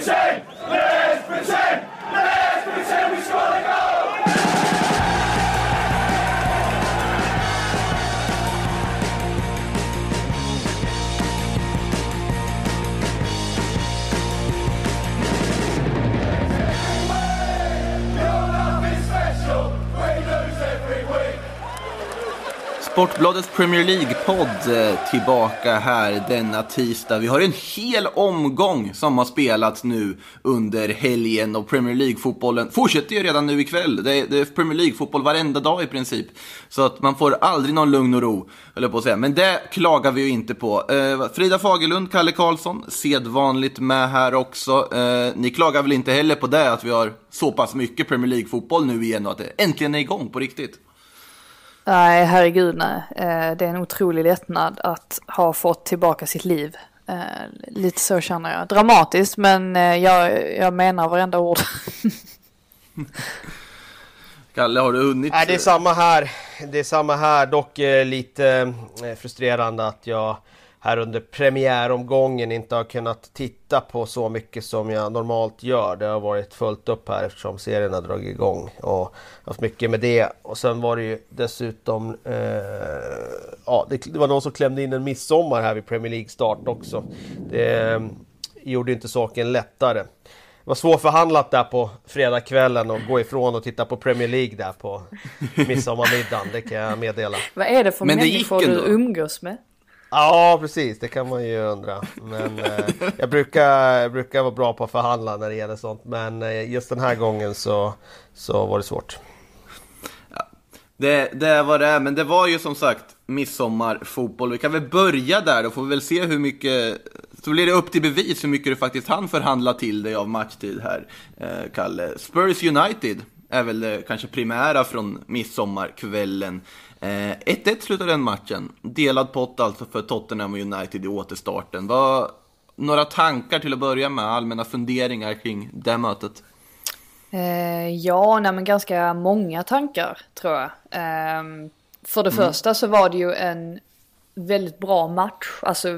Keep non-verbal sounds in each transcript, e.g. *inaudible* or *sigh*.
shame! Sportbladets Premier League-podd eh, tillbaka här denna tisdag. Vi har en hel omgång som har spelats nu under helgen och Premier League-fotbollen fortsätter ju redan nu ikväll. Det är, det är Premier League-fotboll varenda dag i princip. Så att man får aldrig någon lugn och ro, höll jag på att säga. Men det klagar vi ju inte på. Eh, Frida Fagerlund, Kalle Karlsson, sedvanligt med här också. Eh, ni klagar väl inte heller på det, att vi har så pass mycket Premier League-fotboll nu igen och att det äntligen är igång på riktigt? Nej, herregud nej. Eh, Det är en otrolig lättnad att ha fått tillbaka sitt liv. Eh, Lite så känner jag. Dramatiskt, men eh, jag, jag menar varenda ord. *laughs* Kalle, har du hunnit? Nej, det är samma här. Det är samma här, dock lite frustrerande att jag här under premiäromgången inte har kunnat titta på så mycket som jag normalt gör. Det har varit fullt upp här eftersom serien har dragit igång och haft mycket med det. Och sen var det ju dessutom, eh, ja det, det var någon som klämde in en midsommar här vid Premier League start också. Det eh, gjorde inte saken lättare. Det var svårförhandlat där på fredagskvällen och gå ifrån och titta på Premier League där på midsommarmiddagen, det kan jag meddela. Vad är det för Men det gick människor du umgås med? Ja, precis. Det kan man ju undra. Men eh, jag, brukar, jag brukar vara bra på att förhandla när det gäller sånt. Men eh, just den här gången så, så var det svårt. Det, det är vad det är, men det var ju som sagt midsommarfotboll. Vi kan väl börja där, då får vi väl se hur mycket... Så blir det upp till bevis hur mycket du faktiskt hann förhandla till dig av matchtid här, eh, Kalle. Spurs United är väl det kanske primära från midsommarkvällen. Eh, 1-1 slutade den matchen. Delad pott alltså för Tottenham och United i återstarten. Vad, några tankar till att börja med, allmänna funderingar kring det mötet? Eh, ja, nej, men ganska många tankar tror jag. Ehm, för det första så var det ju en väldigt bra match, alltså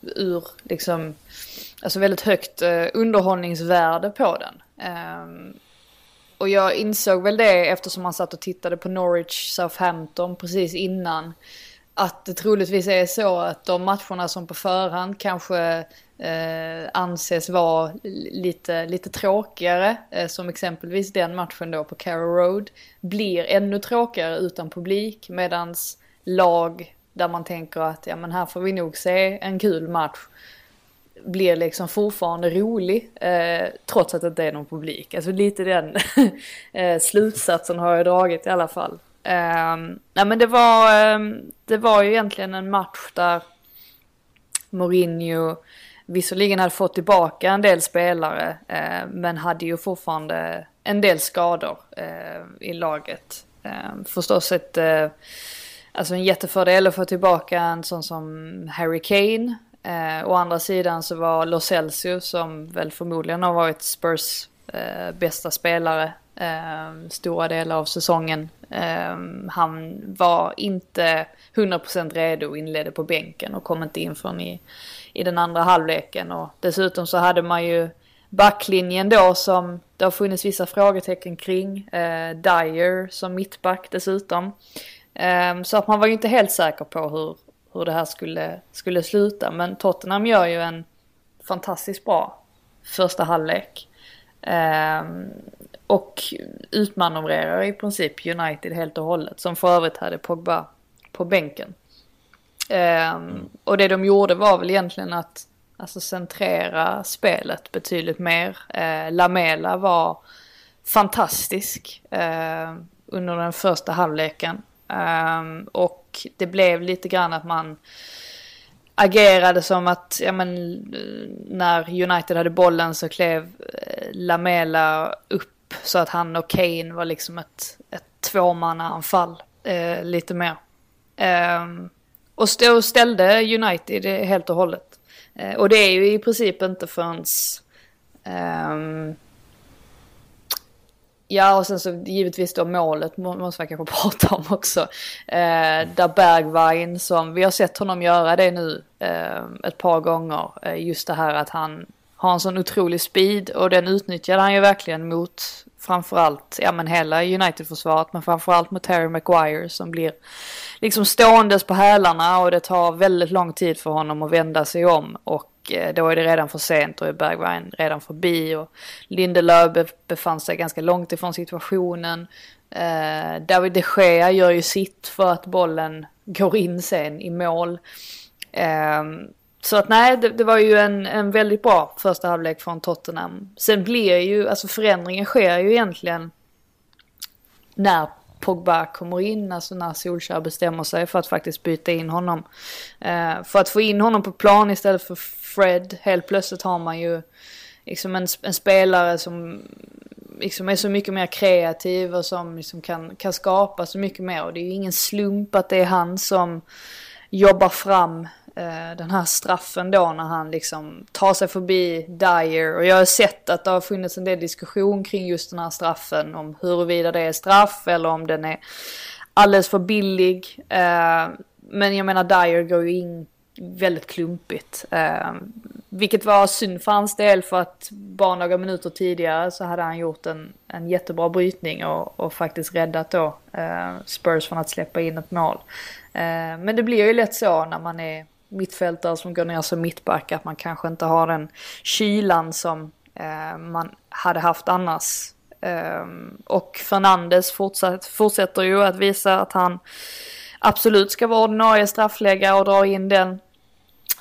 ur liksom, alltså väldigt högt eh, underhållningsvärde på den. Och jag insåg väl det eftersom man satt och tittade på Norwich Southampton precis innan. Att det troligtvis är så att de matcherna som på förhand kanske eh, anses vara lite, lite tråkigare, eh, som exempelvis den matchen då på Carrow Road, blir ännu tråkigare utan publik medans lag där man tänker att ja men här får vi nog se en kul match blir liksom fortfarande rolig eh, trots att det inte är någon publik. Alltså lite den *laughs* eh, slutsatsen har jag dragit i alla fall. Eh, nej men det var, eh, det var ju egentligen en match där Mourinho visserligen hade fått tillbaka en del spelare eh, men hade ju fortfarande en del skador eh, i laget. Eh, förstås ett, eh, alltså en jättefördel att få tillbaka en sån som Harry Kane. Eh, å andra sidan så var Los Celso som väl förmodligen har varit Spurs eh, bästa spelare eh, stora delar av säsongen. Eh, han var inte 100% redo och inledde på bänken och kom inte in förrän i, i den andra halvleken. Och dessutom så hade man ju backlinjen då som det har funnits vissa frågetecken kring. Eh, Dyer som mittback dessutom. Eh, så att man var ju inte helt säker på hur, hur det här skulle, skulle sluta. Men Tottenham gör ju en fantastiskt bra första halvlek. Eh, och utmanövrerar i princip United helt och hållet. Som för övrigt hade Pogba på bänken. Eh, och det de gjorde var väl egentligen att alltså, centrera spelet betydligt mer. Eh, Lamela var fantastisk eh, under den första halvleken. Um, och det blev lite grann att man agerade som att, ja men när United hade bollen så klev eh, Lamela upp så att han och Kane var liksom ett, ett tvåmannaanfall eh, lite mer. Um, och stå, ställde United helt och hållet. Eh, och det är ju i princip inte förrän... um, Ja, och sen så givetvis då målet må- måste man kanske *laughs* prata om också. Eh, där Bergwijn, som vi har sett honom göra det nu eh, ett par gånger, eh, just det här att han har en sån otrolig speed och den utnyttjade han ju verkligen mot framförallt, ja men hela United-försvaret men framförallt mot Terry Maguire som blir liksom ståendes på hälarna och det tar väldigt lång tid för honom att vända sig om. Och Eh, då är det redan för sent och är Bergwijn redan förbi och Lindelöf befann sig ganska långt ifrån situationen. Eh, David de Gea gör ju sitt för att bollen går in sen i mål. Eh, så att nej, det, det, var ju en, en väldigt bra första halvlek från Tottenham. Sen blir ju, alltså förändringen sker ju egentligen när Pogba kommer in, alltså när Solskjaer bestämmer sig för att faktiskt byta in honom. Eh, för att få in honom på plan istället för Fred, helt plötsligt har man ju liksom en, en spelare som liksom är så mycket mer kreativ och som liksom kan, kan skapa så mycket mer. Och det är ju ingen slump att det är han som jobbar fram eh, den här straffen då när han liksom tar sig förbi Dyer. Och jag har sett att det har funnits en del diskussion kring just den här straffen. Om huruvida det är straff eller om den är alldeles för billig. Eh, men jag menar Dyer går ju in väldigt klumpigt. Eh, vilket var synd för hans del för att bara några minuter tidigare så hade han gjort en, en jättebra brytning och, och faktiskt räddat då eh, Spurs från att släppa in ett mål. Eh, men det blir ju lätt så när man är mittfältare som går ner som mittback att man kanske inte har den kylan som eh, man hade haft annars. Eh, och Fernandes fortsatt, fortsätter ju att visa att han absolut ska vara ordinarie straffläggare och dra in den.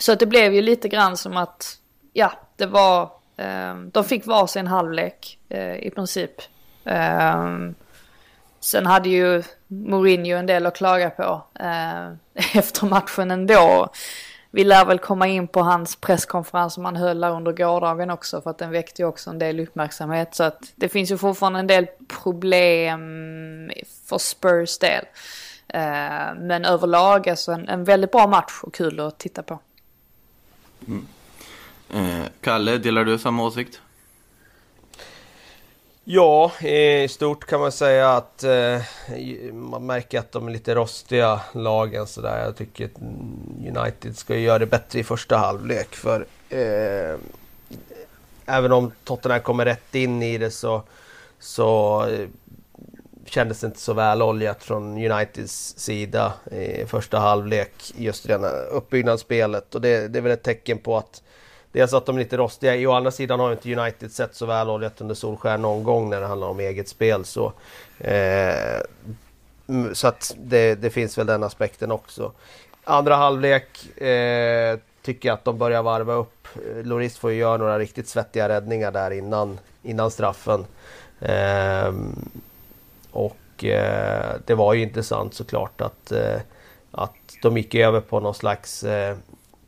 Så att det blev ju lite grann som att, ja, det var, eh, de fick varsin halvlek eh, i princip. Eh, sen hade ju Mourinho en del att klaga på eh, *laughs* efter matchen ändå. Vi lär väl komma in på hans presskonferens som han höll under gårdagen också för att den väckte ju också en del uppmärksamhet. Så att det finns ju fortfarande en del problem för Spurs del. Ehm, men överlag alltså en, en väldigt bra match och kul att titta på. Mm. Eh, Kalle, delar du samma åsikt? Ja, i stort kan man säga att eh, man märker att de är lite rostiga lagen sådär. Jag tycker att United ska göra det bättre i första halvlek. För eh, även om Tottenham kommer rätt in i det så, så eh, kändes inte så väloljat från Uniteds sida i första halvlek. Just det uppbyggnadsspelet. Och det, det är väl ett tecken på att Dels att de är lite rostiga. Å andra sidan har inte United sett så väl oljat under Solskär någon gång när det handlar om eget spel. Så, eh, mm, så att det, det, finns väl den aspekten också. Andra halvlek eh, tycker jag att de börjar varva upp. Loris får ju göra några riktigt svettiga räddningar där innan, innan straffen. Eh, och eh, det var ju intressant såklart att, eh, att de gick över på någon slags eh,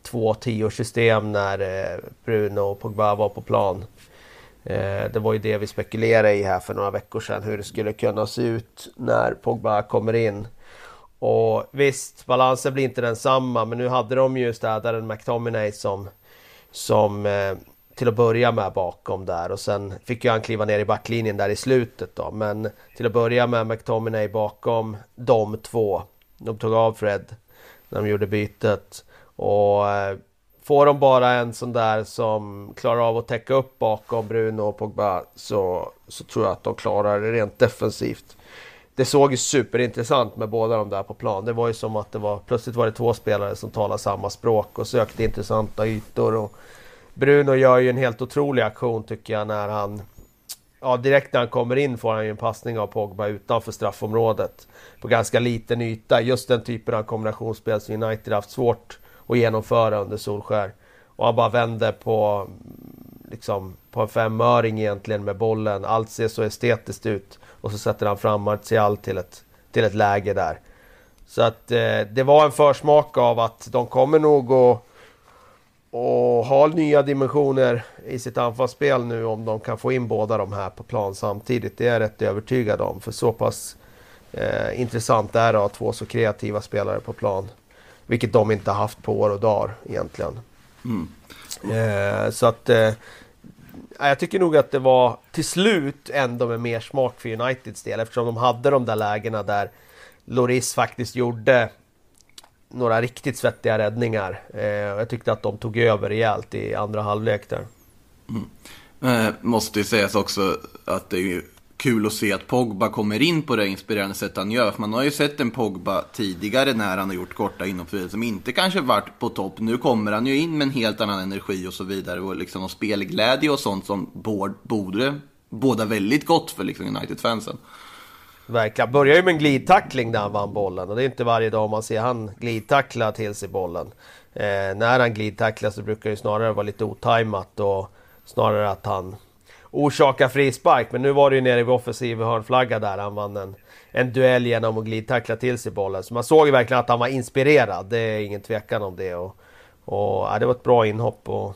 2-10 system när eh, Bruno och Pogba var på plan. Eh, det var ju det vi spekulerade i här för några veckor sedan, hur det skulle kunna se ut när Pogba kommer in. Och visst, balansen blir inte densamma, men nu hade de ju städaren McTominay som, som eh, till att börja med bakom där och sen fick ju han kliva ner i backlinjen där i slutet då. Men till att börja med McTominay bakom de två. De tog av Fred när de gjorde bytet. Och eh, får de bara en sån där som klarar av att täcka upp bakom Bruno och Pogba så, så tror jag att de klarar det rent defensivt. Det såg ju superintressant med båda de där på plan. Det var ju som att det var plötsligt var det två spelare som talade samma språk och sökte intressanta ytor. Och Bruno gör ju en helt otrolig aktion tycker jag när han Ja, direkt när han kommer in får han ju en passning av Pogba utanför straffområdet. På ganska liten yta. Just den typen av kombinationsspel som United haft svårt att genomföra under Solskär. Och han bara vänder på, liksom, på en femöring egentligen med bollen. Allt ser så estetiskt ut. Och så sätter han fram Martial till ett, till ett läge där. Så att eh, det var en försmak av att de kommer nog att och ha nya dimensioner i sitt anfallsspel nu om de kan få in båda de här på plan samtidigt. Det är jag rätt övertygad om. För så pass eh, intressant är det att ha två så kreativa spelare på plan. Vilket de inte haft på år och dagar egentligen. Mm. Eh, så att eh, jag tycker nog att det var till slut ändå med mer smak för Uniteds del eftersom de hade de där lägena där Loris faktiskt gjorde några riktigt svettiga räddningar. Eh, jag tyckte att de tog över rejält i andra halvlek där. Mm. Eh, måste ju sägas också att det är ju kul att se att Pogba kommer in på det inspirerande sätt han gör. För man har ju sett en Pogba tidigare när han har gjort korta inhopp som inte kanske varit på topp. Nu kommer han ju in med en helt annan energi och så vidare. Och liksom och spelglädje och sånt som borde båda väldigt gott för liksom United-fansen. Verkligen. Börjar ju med en glidtackling när han vann bollen och det är inte varje dag man ser han glidtackla till sig bollen. Eh, när han glidtacklar så brukar det snarare vara lite otajmat och snarare att han orsakar frispark. Men nu var det ju nere vid offensiv hörnflagga där han vann en, en duell genom att glidtackla till sig bollen. Så man såg ju verkligen att han var inspirerad. Det är ingen tvekan om det. Och, och ja, det var ett bra inhopp. Och,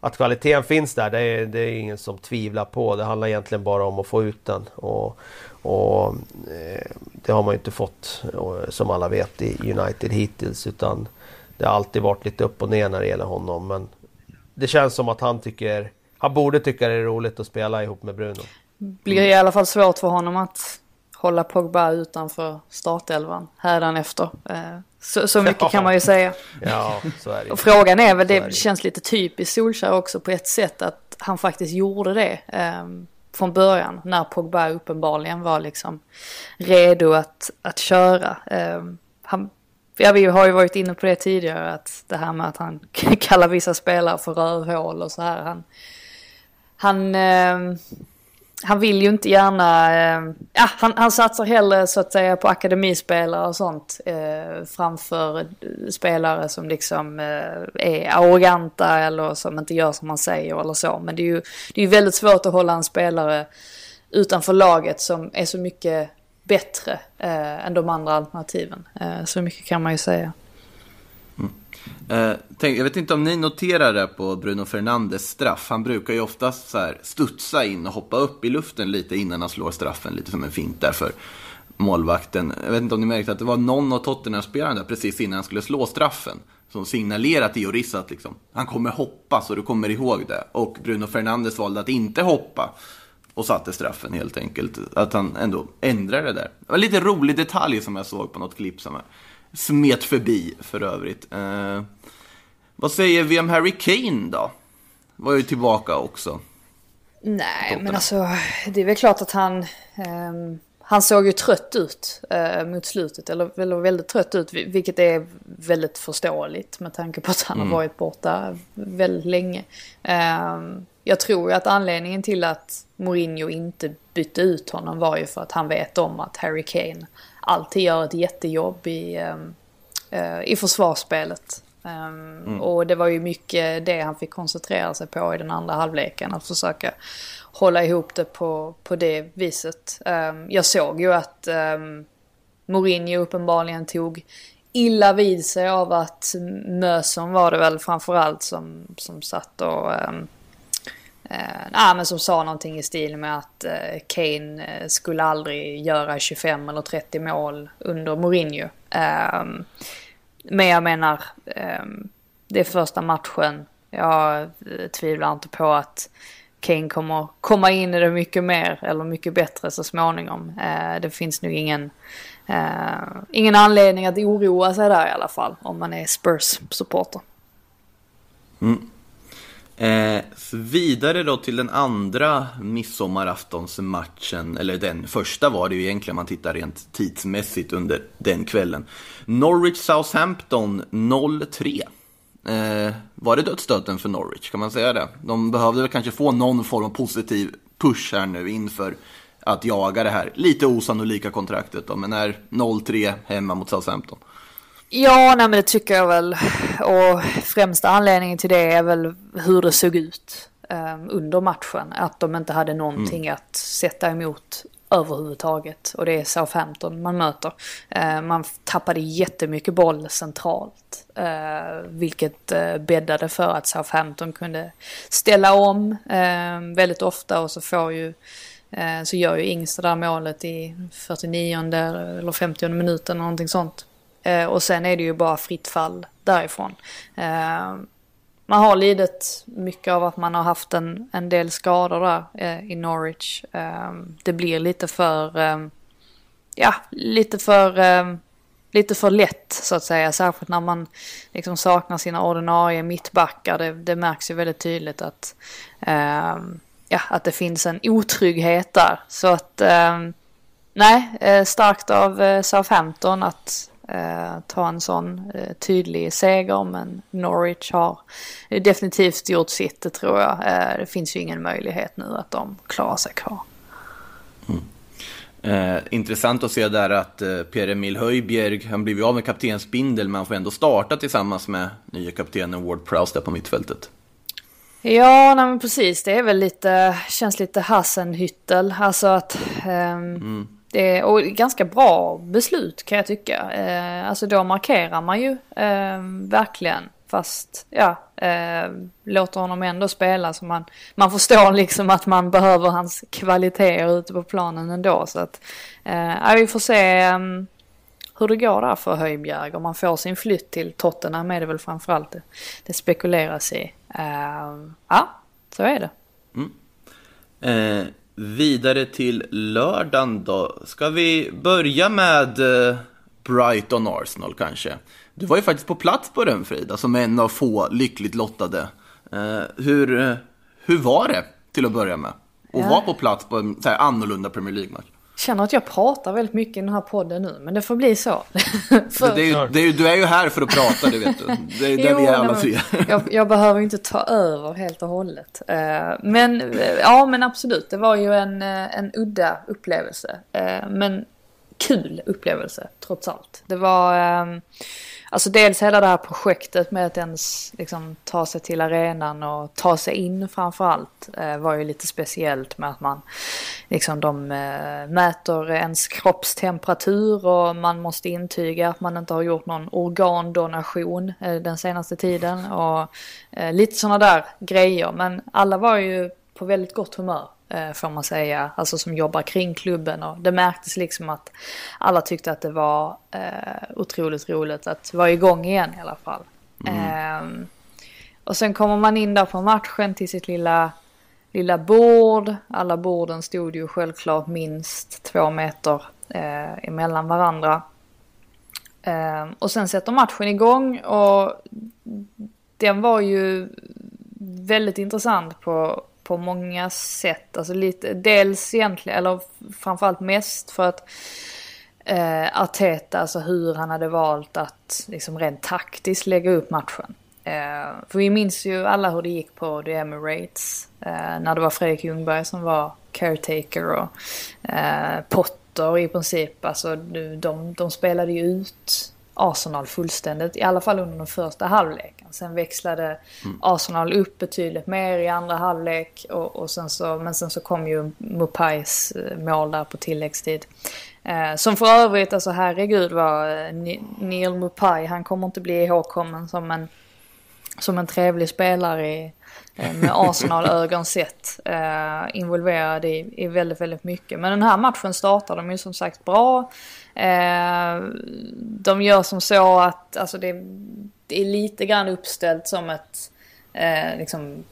att kvaliteten finns där, det är, det är ingen som tvivlar på. Det handlar egentligen bara om att få ut den. Och, och eh, det har man ju inte fått, som alla vet, i United hittills. Utan det har alltid varit lite upp och ner när det gäller honom. Men det känns som att han tycker... Han borde tycka det är roligt att spela ihop med Bruno. Blir i alla fall svårt för honom att hålla Pogba utanför startelvan hädanefter. Eh, så, så mycket ja. kan man ju säga. Ja, så är det. Och frågan är väl, det, det känns lite typiskt Solskjaer också på ett sätt att han faktiskt gjorde det eh, från början när Pogba uppenbarligen var liksom redo att, att köra. Eh, han, ja, vi har ju varit inne på det tidigare, att det här med att han *laughs* kallar vissa spelare för rövhål och så här. Han, han eh, han vill ju inte gärna, eh, ja han, han satsar hellre så att säga på akademispelare och sånt eh, framför spelare som liksom eh, är arroganta eller som inte gör som man säger eller så. Men det är ju det är väldigt svårt att hålla en spelare utanför laget som är så mycket bättre eh, än de andra alternativen. Eh, så mycket kan man ju säga. Eh, tänk, jag vet inte om ni noterar det på Bruno Fernandes straff. Han brukar ju oftast så här studsa in och hoppa upp i luften lite innan han slår straffen. Lite som en fint där för målvakten. Jag vet inte om ni märkte att det var någon av Tottenham-spelarna precis innan han skulle slå straffen. Som signalerat till Lloris att liksom, han kommer hoppa så du kommer ihåg det. Och Bruno Fernandes valde att inte hoppa. Och satte straffen helt enkelt. Att han ändå ändrade det där. Det var en lite rolig detalj som jag såg på något klipp som smet förbi för övrigt. Eh, vad säger vi om Harry Kane då? Var ju tillbaka också. Nej, men alltså det är väl klart att han... Um, han såg ju trött ut uh, mot slutet, eller, eller väldigt trött ut, vilket är väldigt förståeligt med tanke på att han mm. har varit borta väldigt länge. Um, jag tror ju att anledningen till att Mourinho inte bytte ut honom var ju för att han vet om att Harry Kane alltid gör ett jättejobb i, uh, i försvarsspelet. Um, mm. Och det var ju mycket det han fick koncentrera sig på i den andra halvleken. Att försöka hålla ihop det på, på det viset. Um, jag såg ju att Mourinho uppenbarligen tog illa vid sig av att Möson var det väl framförallt som, som satt och um, uh, men som sa någonting i stil med att uh, Kane eh, skulle aldrig göra 25 eller 30 mål under Mourinho. Um, men jag menar, ehm, det är första matchen. Jag tvivlar inte på att Kane kommer komma in i det mycket mer eller mycket bättre så småningom. Eh, det finns nog ingen, eh, ingen anledning att oroa sig där i alla fall om man är Spurs-supporter. Mm. Eh, vidare då till den andra midsommaraftonsmatchen, eller den första var det ju egentligen om man tittar rent tidsmässigt under den kvällen. Norwich Southampton 0-3. Eh, var det dödsstöten för Norwich, kan man säga det? De behövde väl kanske få någon form av positiv push här nu inför att jaga det här lite osannolika kontraktet då, men är 0-3 hemma mot Southampton. Ja, nej men det tycker jag väl. Och främsta anledningen till det är väl hur det såg ut um, under matchen. Att de inte hade någonting mm. att sätta emot överhuvudtaget. Och det är Southampton man möter. Uh, man tappade jättemycket boll centralt. Uh, vilket uh, bäddade för att Southampton kunde ställa om uh, väldigt ofta och så får ju så gör ju Ings det där målet i 49 eller 50 minuten eller någonting sånt. Eh, och sen är det ju bara fritt fall därifrån. Eh, man har lidit mycket av att man har haft en, en del skador där eh, i Norwich. Eh, det blir lite för, eh, ja, lite för, eh, lite för lätt så att säga. Särskilt när man liksom saknar sina ordinarie mittbackar. Det, det märks ju väldigt tydligt att, eh, ja, att det finns en otrygghet där. Så att eh, nej, eh, starkt av eh, Southampton att eh, ta en sån eh, tydlig seger. Men Norwich har definitivt gjort sitt, det tror jag. Eh, det finns ju ingen möjlighet nu att de klarar sig kvar. Mm. Eh, intressant att se där att eh, Pierre-Emil Höjbjerg, han blev ju av med kaptensbindel men han får ändå starta tillsammans med nya kaptenen Ward Prowse där på mittfältet. Ja, nej men precis. Det är väl lite, känns lite Hassenhüttel. Alltså att ehm, mm det och ganska bra beslut kan jag tycka. Eh, alltså då markerar man ju eh, verkligen Fast ja, eh, låter honom ändå spela så man, man förstår liksom att man behöver hans kvaliteter ute på planen ändå. Så att eh, vi får se um, hur det går där för Höjbjerg. Om man får sin flytt till Tottenham är det väl framförallt det, det spekuleras i. Eh, ja, så är det. Mm. Eh, Eh, vidare till lördagen då. Ska vi börja med eh, Brighton Arsenal kanske? Du var ju faktiskt på plats på den Frida, som en av få lyckligt lottade. Uh, hur, uh, hur var det till att börja med? Att ja. vara på plats på en så här, annorlunda Premier League-match? Känner att jag pratar väldigt mycket i den här podden nu, men det får bli så. *laughs* för... det är, det är, du är ju här för att prata, det vet du. Det är där vi är alla tre. jag, jag, behöver inte ta över helt och hållet. Uh, men ja, men absolut, det var ju en, en udda upplevelse. Men kul upplevelse, trots allt. Det var... Alltså dels hela det här projektet med att ens liksom, ta sig till arenan och ta sig in framförallt eh, var ju lite speciellt med att man liksom de eh, mäter ens kroppstemperatur och man måste intyga att man inte har gjort någon organdonation eh, den senaste tiden och eh, lite sådana där grejer men alla var ju på väldigt gott humör. Eh, får man säga, alltså som jobbar kring klubben och det märktes liksom att alla tyckte att det var eh, otroligt roligt att vara igång igen i alla fall. Mm. Eh, och sen kommer man in där på matchen till sitt lilla, lilla bord. Alla borden stod ju självklart minst två meter eh, emellan varandra. Eh, och sen sätter matchen igång och den var ju väldigt intressant på på många sätt. Alltså lite, dels egentligen, eller framförallt mest för att eh, Arteta, alltså hur han hade valt att liksom rent taktiskt lägga upp matchen. Eh, för vi minns ju alla hur det gick på The Emirates. Eh, när det var Fredrik Ljungberg som var caretaker och eh, Potter i princip. Alltså de, de spelade ju ut Arsenal fullständigt, i alla fall under den första halvleken. Sen växlade mm. Arsenal upp betydligt mer i andra halvlek och, och sen så, men sen så kom ju Mupais eh, mål där på tilläggstid. Eh, som för övrigt, alltså herregud var eh, Neil Mupai, han kommer inte bli ihågkommen som en, som en trevlig spelare i, eh, med *laughs* Arsenal-ögon sett. Eh, involverad i, i väldigt, väldigt mycket. Men den här matchen startar de ju som sagt bra. Eh, de gör som så att alltså det, det är lite grann uppställt som ett eh, liksom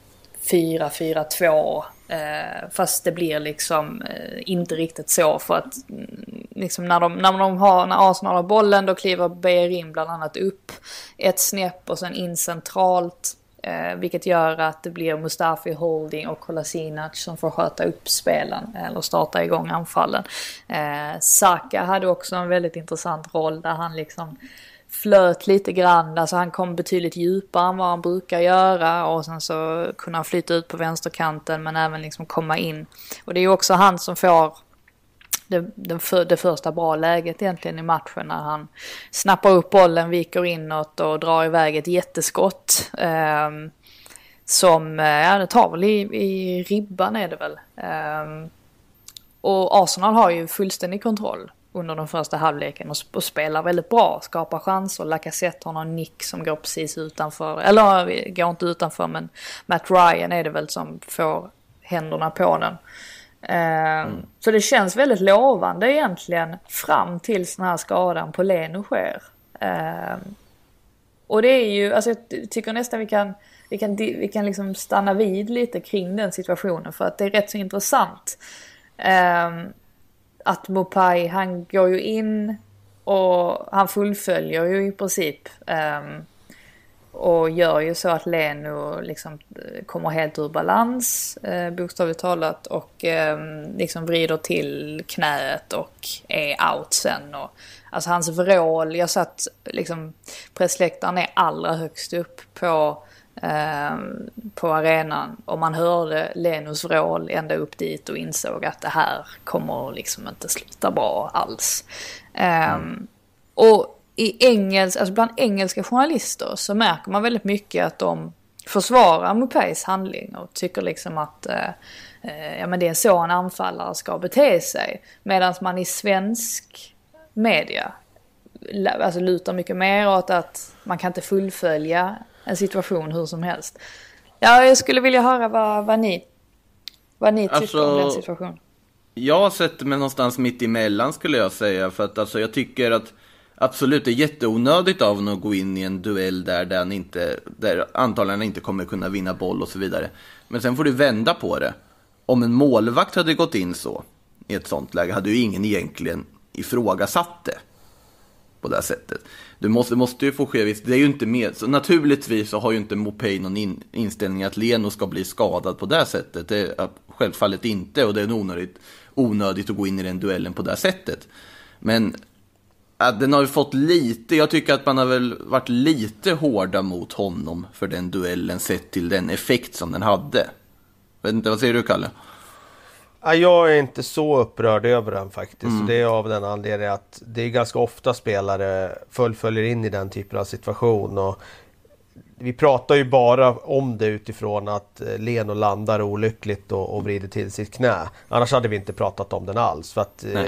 4-4-2. Eh, fast det blir liksom eh, inte riktigt så för att mm, liksom när, de, när, de har, när Arsenal har bollen då kliver Beijerin bland annat upp ett snäpp och sen in centralt. Eh, vilket gör att det blir Mustafi Holding och Kolasinac som får sköta upp spelen eller starta igång anfallen. Eh, Saka hade också en väldigt intressant roll där han liksom flöt lite grann, alltså han kom betydligt djupare än vad han brukar göra och sen så kunde han flytta ut på vänsterkanten men även liksom komma in. Och det är ju också han som får det, det, för, det första bra läget egentligen i matchen när han snappar upp bollen, viker inåt och drar iväg ett jätteskott. Ehm, eh, som, ja det tar väl i, i ribban är det väl. Eh, och Arsenal har ju fullständig kontroll under den första halvleken och, och spelar väldigt bra, skapar chanser. Lacazette har någon nick som går precis utanför, eller eh, går inte utanför men Matt Ryan är det väl som får händerna på den. Ehm, mm. Så det känns väldigt lovande egentligen fram tills den här skadan på Leno sker. Ehm, och det är ju, alltså jag tycker nästan vi kan, vi kan, vi kan liksom stanna vid lite kring den situationen för att det är rätt så intressant. Ehm, att Mopai, han går ju in och han fullföljer ju i princip. Um, och gör ju så att Leno liksom eh, kommer helt ur balans, eh, bokstavligt talat, och eh, liksom vrider till knät och är out sen. Och, alltså hans vrål, jag satt liksom, pressläktaren är allra högst upp på, eh, på arenan och man hörde Lenos vrål ända upp dit och insåg att det här kommer liksom inte sluta bra alls. Mm. Och i engelsk, alltså bland engelska journalister så märker man väldigt mycket att de försvarar Mupeis handling och tycker liksom att eh, eh, ja, men det är så en anfallare ska bete sig. Medan man i svensk media alltså lutar mycket mer åt att man kan inte fullfölja en situation hur som helst. Ja, jag skulle vilja höra vad, vad ni, vad ni tycker alltså, om den situationen. Jag sätter mig någonstans mitt emellan skulle jag säga. För att alltså, jag tycker att Absolut, det är jätteonödigt av honom att gå in i en duell där, där, han inte, där antagligen inte kommer kunna vinna boll och så vidare. Men sen får du vända på det. Om en målvakt hade gått in så, i ett sånt läge, hade ju ingen egentligen ifrågasatt det på det här sättet. Du måste, måste ju få ske visst, det är ju inte med, så naturligtvis så har ju inte Mopay någon in, inställning att Leno ska bli skadad på det här sättet. Det är självfallet inte och det är onödigt, onödigt att gå in i den duellen på det här sättet. Men Ja, den har ju fått lite, jag tycker att man har väl varit lite hårda mot honom för den duellen sett till den effekt som den hade. Vet inte, vad säger du Kalle? Ja, jag är inte så upprörd över den faktiskt. Mm. Det är av den anledningen att det är ganska ofta spelare fullföljer in i den typen av situation. Och vi pratar ju bara om det utifrån att eh, Leno landar olyckligt och, och vrider till sitt knä. Annars hade vi inte pratat om den alls. För att, eh,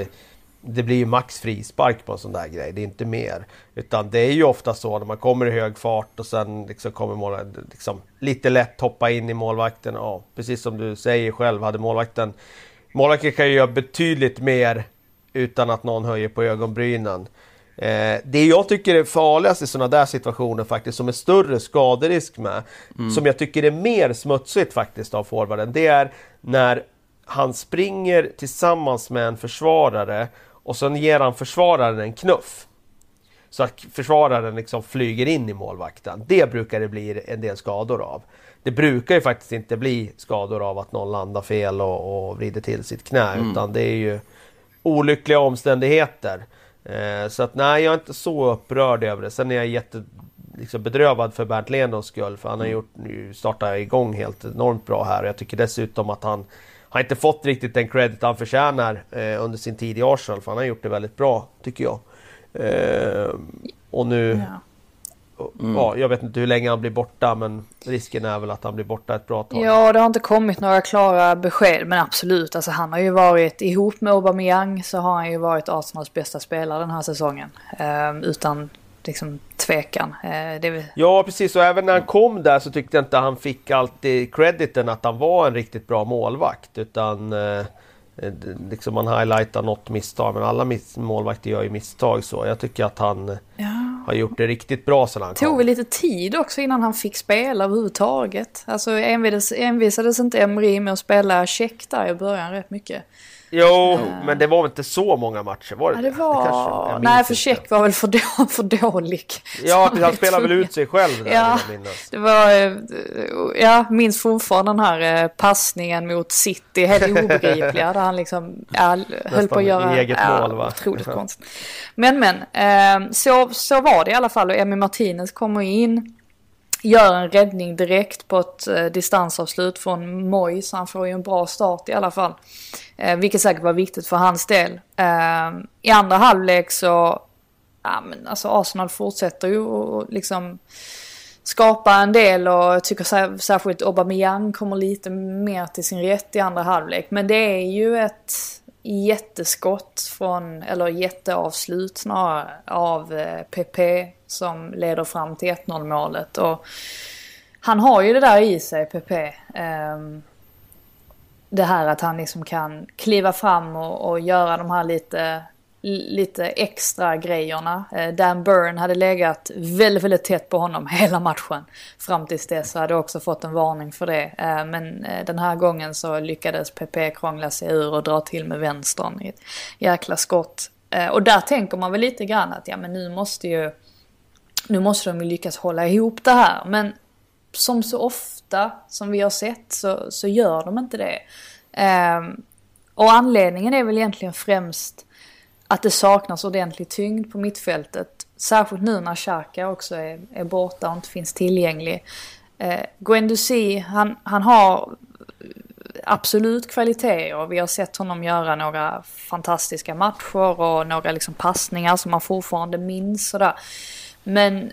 det blir ju max frispark på en sån där grej, det är inte mer. Utan det är ju ofta så när man kommer i hög fart och sen liksom kommer målvakten liksom, lite lätt hoppa in i målvakten. Ja, precis som du säger själv, hade målvakten... Målvakten kan ju göra betydligt mer utan att någon höjer på ögonbrynen. Eh, det jag tycker är farligast i sådana där situationer faktiskt, som är större skaderisk med, mm. som jag tycker är mer smutsigt faktiskt av forwarden, det är när han springer tillsammans med en försvarare och sen ger han försvararen en knuff. Så att försvararen liksom flyger in i målvakten. Det brukar det bli en del skador av. Det brukar ju faktiskt inte bli skador av att någon landar fel och, och vrider till sitt knä. Mm. Utan det är ju olyckliga omständigheter. Eh, så att nej, jag är inte så upprörd över det. Sen är jag jätte liksom bedrövad för Bernt Lenos skull. För han har mm. gjort, nu startat igång helt enormt bra här. Och jag tycker dessutom att han har inte fått riktigt den credit han förtjänar eh, under sin tid i Arsenal. För han har gjort det väldigt bra, tycker jag. Eh, och nu... Ja. Mm. Ja, jag vet inte hur länge han blir borta men risken är väl att han blir borta ett bra tag. Ja, det har inte kommit några klara besked men absolut. Alltså, han har ju varit ihop med Aubameyang så har han ju varit Arsenals bästa spelare den här säsongen. Eh, utan liksom tvekan. Eh, det... Ja precis och även när han kom där så tyckte jag inte han fick alltid crediten att han var en riktigt bra målvakt. Utan eh, eh liksom man highlightar något misstag men alla miss målvakter gör ju misstag så. Jag tycker att han ja. har gjort det riktigt bra sedan han kom. Tog vi lite tid också innan han fick spela överhuvudtaget. Alltså envisades, envisades inte Emery med att spela check där i början rätt mycket. Jo, uh, men det var väl inte så många matcher? Var det ja, det? var... Det kanske, nej, för Check var väl för, då, *laughs* för dålig. Ja, han spelade väl ut sig själv där, ja, det var... Eh, ja, minns fortfarande den här eh, passningen mot City, helt *laughs* obegripliga, där han liksom ja, höll på att göra... eget ja, mål, va? Otroligt konstigt. Men, men, eh, så, så var det i alla fall och Emmy Martinez kommer in gör en räddning direkt på ett eh, distansavslut från Moj, så han får ju en bra start i alla fall. Eh, vilket säkert var viktigt för hans del. Eh, I andra halvlek så, ja men alltså Arsenal fortsätter ju och liksom skapa en del och jag tycker särskilt Aubameyang kommer lite mer till sin rätt i andra halvlek. Men det är ju ett jätteskott från, eller jätteavslut snarare, av eh, PP som leder fram till 1-0 målet. Och han har ju det där i sig, PP. Ehm, det här att han liksom kan kliva fram och, och göra de här lite, lite extra grejerna. Eh, Dan Burn hade legat väldigt, väldigt tätt på honom *laughs* hela matchen. Fram tills dess hade också fått en varning för det. Eh, men eh, den här gången så lyckades PP krångla sig ur och dra till med vänstern i ett jäkla skott. Och där tänker man väl lite grann att ja men nu måste ju nu måste de ju lyckas hålla ihop det här. Men som så ofta som vi har sett så, så gör de inte det. Um, och anledningen är väl egentligen främst att det saknas ordentlig tyngd på mittfältet. Särskilt nu när Xhaka också är, är borta och inte finns tillgänglig. Eh, Guendouzi, han, han har absolut kvaliteter och vi har sett honom göra några fantastiska matcher och några liksom passningar som man fortfarande minns. Sådär. Men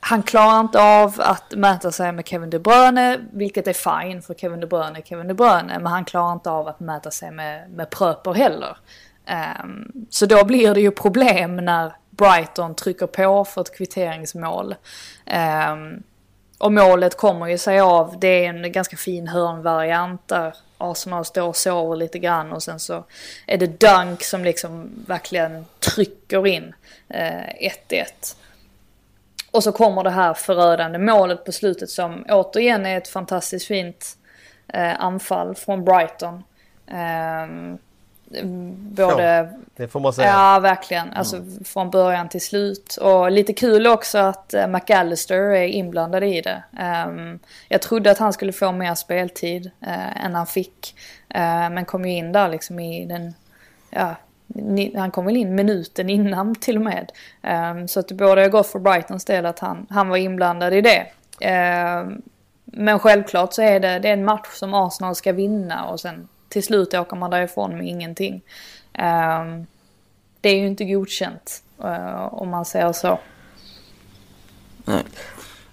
han klarar inte av att mäta sig med Kevin De Bruyne, vilket är fine för Kevin De Bruyne Kevin De Bruyne, men han klarar inte av att mäta sig med, med Pröper heller. Um, så då blir det ju problem när Brighton trycker på för ett kvitteringsmål. Um, och målet kommer ju sig av, det är en ganska fin hörnvariant där Arsenal står och sover lite grann och sen så är det Dunk som liksom verkligen trycker in eh, uh, 1-1. Och så kommer det här förödande målet på slutet som återigen är ett fantastiskt fint uh, anfall från Brighton. Um, både... Ja, det får man säga. Ja, verkligen. Alltså mm. från början till slut. Och lite kul också att uh, McAllister är inblandad i det. Um, jag trodde att han skulle få mer speltid uh, än han fick. Uh, men kom ju in där liksom i den... Ja, han kom väl in minuten innan *laughs* till och med. Um, så att det borde ha gått för Brightons del att han, han var inblandad i det. Um, men självklart så är det, det är en match som Arsenal ska vinna och sen till slut åker man därifrån med ingenting. Um, det är ju inte godkänt uh, om man säger så. Nej.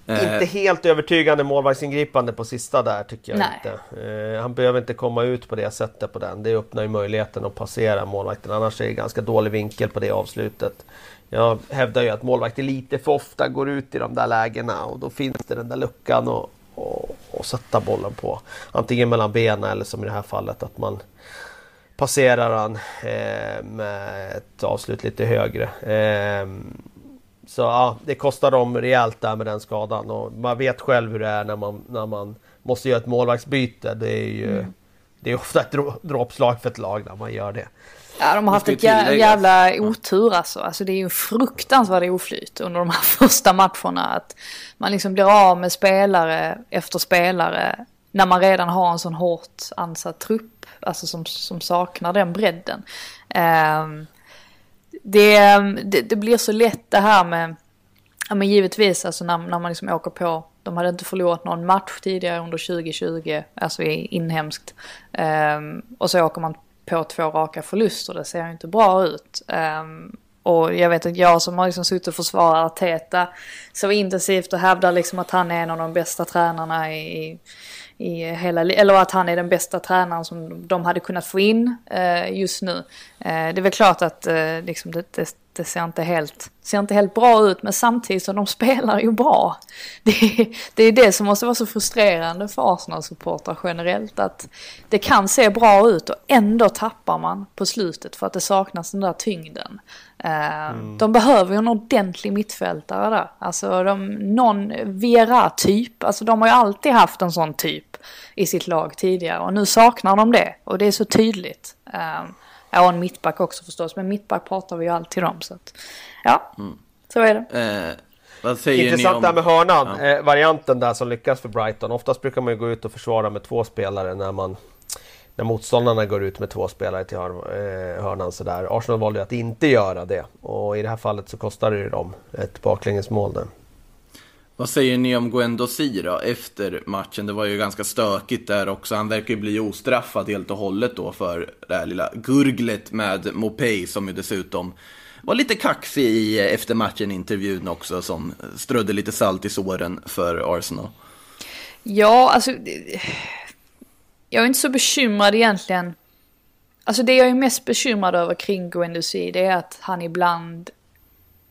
Inte eh. helt övertygande målvaktsingripande på sista där tycker jag Nej. inte. Uh, han behöver inte komma ut på det sättet på den. Det öppnar ju möjligheten att passera målvakten. Annars är det ganska dålig vinkel på det avslutet. Jag hävdar ju att målvakter lite för ofta går ut i de där lägena och då finns det den där luckan och, och, och sätta bollen på. Antingen mellan benen eller som i det här fallet att man passerar han eh, med ett avslut lite högre. Eh, så ja, det kostar dem rejält där med den skadan och man vet själv hur det är när man, när man måste göra ett målvaktsbyte. Det är ju mm. det är ofta ett dråpslag för ett lag när man gör det. Ja, de har haft ett jävla otur alltså. alltså. Det är ju fruktansvärd oflyt under de här *laughs* första matcherna. Att man liksom blir av med spelare efter spelare när man redan har en sån hårt ansatt trupp. Alltså som, som saknar den bredden. Um, det, det, det, blir så lätt det här med, ja men givetvis alltså när, när man liksom åker på, de hade inte förlorat någon match tidigare under 2020, alltså inhemskt. Um, och så åker man på två raka förluster. Det ser inte bra ut. Um, och jag vet att jag som har liksom suttit och försvarat Arteta så intensivt och hävdar liksom att han är en av de bästa tränarna i, i hela, eller att han är den bästa tränaren som de hade kunnat få in eh, just nu. Eh, det är väl klart att eh, liksom det, det, det, ser, inte helt, ser inte helt bra ut men samtidigt så de *laughs* spelar ju bra. Det, det är det som måste vara så frustrerande för Arsenal-supportrar generellt att det kan se bra ut och ändå tappar man på slutet för att det saknas den där tyngden. Eh, mm. De behöver ju en ordentlig mittfältare där. Alltså de, någon Vera-typ. Alltså de har ju alltid haft en sån typ i sitt lag tidigare. Och nu saknar de det. Och det är så tydligt. Ja, och en mittback också förstås. Men mittback pratar vi ju alltid om. Så att, ja, mm. så är det. Eh, vad säger Intressant om... där med hörnan. Ja. Eh, varianten där som lyckas för Brighton. Oftast brukar man ju gå ut och försvara med två spelare när man när motståndarna går ut med två spelare till eh, hörnan sådär. Arsenal valde att inte göra det och i det här fallet så kostade det dem ett baklängesmål där. Vad säger ni om Guendouzi då, efter matchen? Det var ju ganska stökigt där också. Han verkar ju bli ostraffad helt och hållet då för det här lilla gurglet med Mopey som ju dessutom var lite kaxig i efter matchen-intervjun också som strödde lite salt i såren för Arsenal. Ja, alltså jag är inte så bekymrad egentligen. Alltså det jag är mest bekymrad över kring Guendouzi det är att han ibland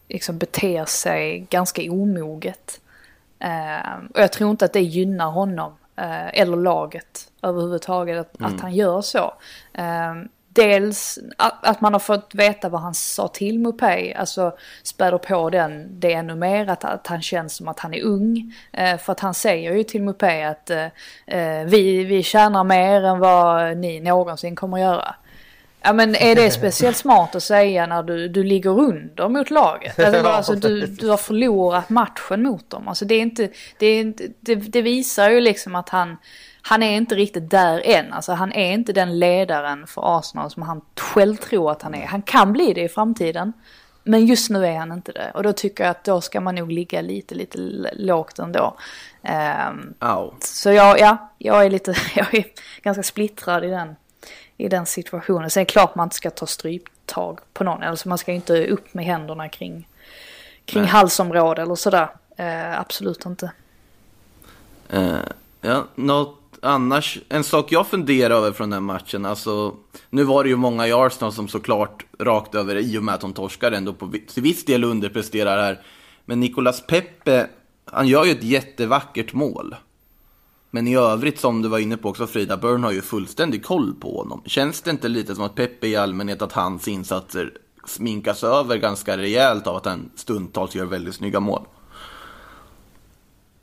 liksom beter sig ganska omoget. Uh, och jag tror inte att det gynnar honom uh, eller laget överhuvudtaget att, mm. att han gör så. Uh, dels att, man har fått veta vad han sa till Mopey, alltså späder på den det ännu mer, att, att han känns som att han är ung. Eh, för att han säger ju till Mopey att eh, eh, vi, vi tjänar mer än vad ni någonsin kommer att göra. Ja men är det speciellt smart att säga när du, du ligger under mot laget? Alltså, alltså du, *laughs* du har förlorat matchen mot dem. Alltså det är inte, det, är inte, det, det visar ju liksom att han, han är inte riktigt där än. Alltså han är inte den ledaren för Arsenal som han själv tror att han är. Han kan bli det i framtiden. Men just nu är han inte det. Och då tycker jag att då ska man nog ligga lite, lite lågt ändå. Au. så jag, ja, jag är lite, *laughs* jag är ganska splittrad i den, i den situationen. Sen är det klart man inte ska ta stryptag på någon. Alltså man ska inte upp med händerna kring, kring Nej. halsområde eller sådär. Eh, absolut inte. Eh, ja, något annars, en sak jag funderar över från den matchen, alltså nu var det ju många i Arsenal som såklart rakt över i och med att de torskar ändå på till viss del underpresterar här. Men Nicolas Pepe, han gör ju ett jättevackert mål. Men i övrigt som du var inne på också Frida, Byrne har ju fullständig koll på honom. Känns det inte lite som att Peppe i allmänhet, att hans insatser sminkas över ganska rejält av att han stundtals gör väldigt snygga mål?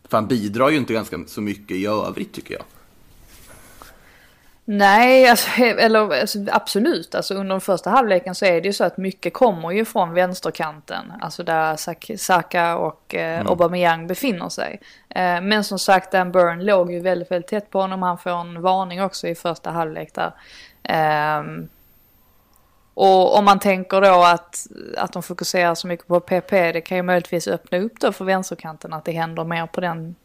För han bidrar ju inte ganska så mycket i övrigt tycker jag. Nej, alltså, eller alltså, absolut. Alltså, under den första halvleken så är det ju så att mycket kommer ju från vänsterkanten. Alltså där Sak- Saka och eh, Aubameyang befinner sig. Eh, men som sagt, Dan Burn låg ju väldigt, väldigt tätt på honom. Han får en varning också i första halvlek där. Ehm, och om man tänker då att, att de fokuserar så mycket på PP, det kan ju möjligtvis öppna upp då för vänsterkanten att det händer mer på den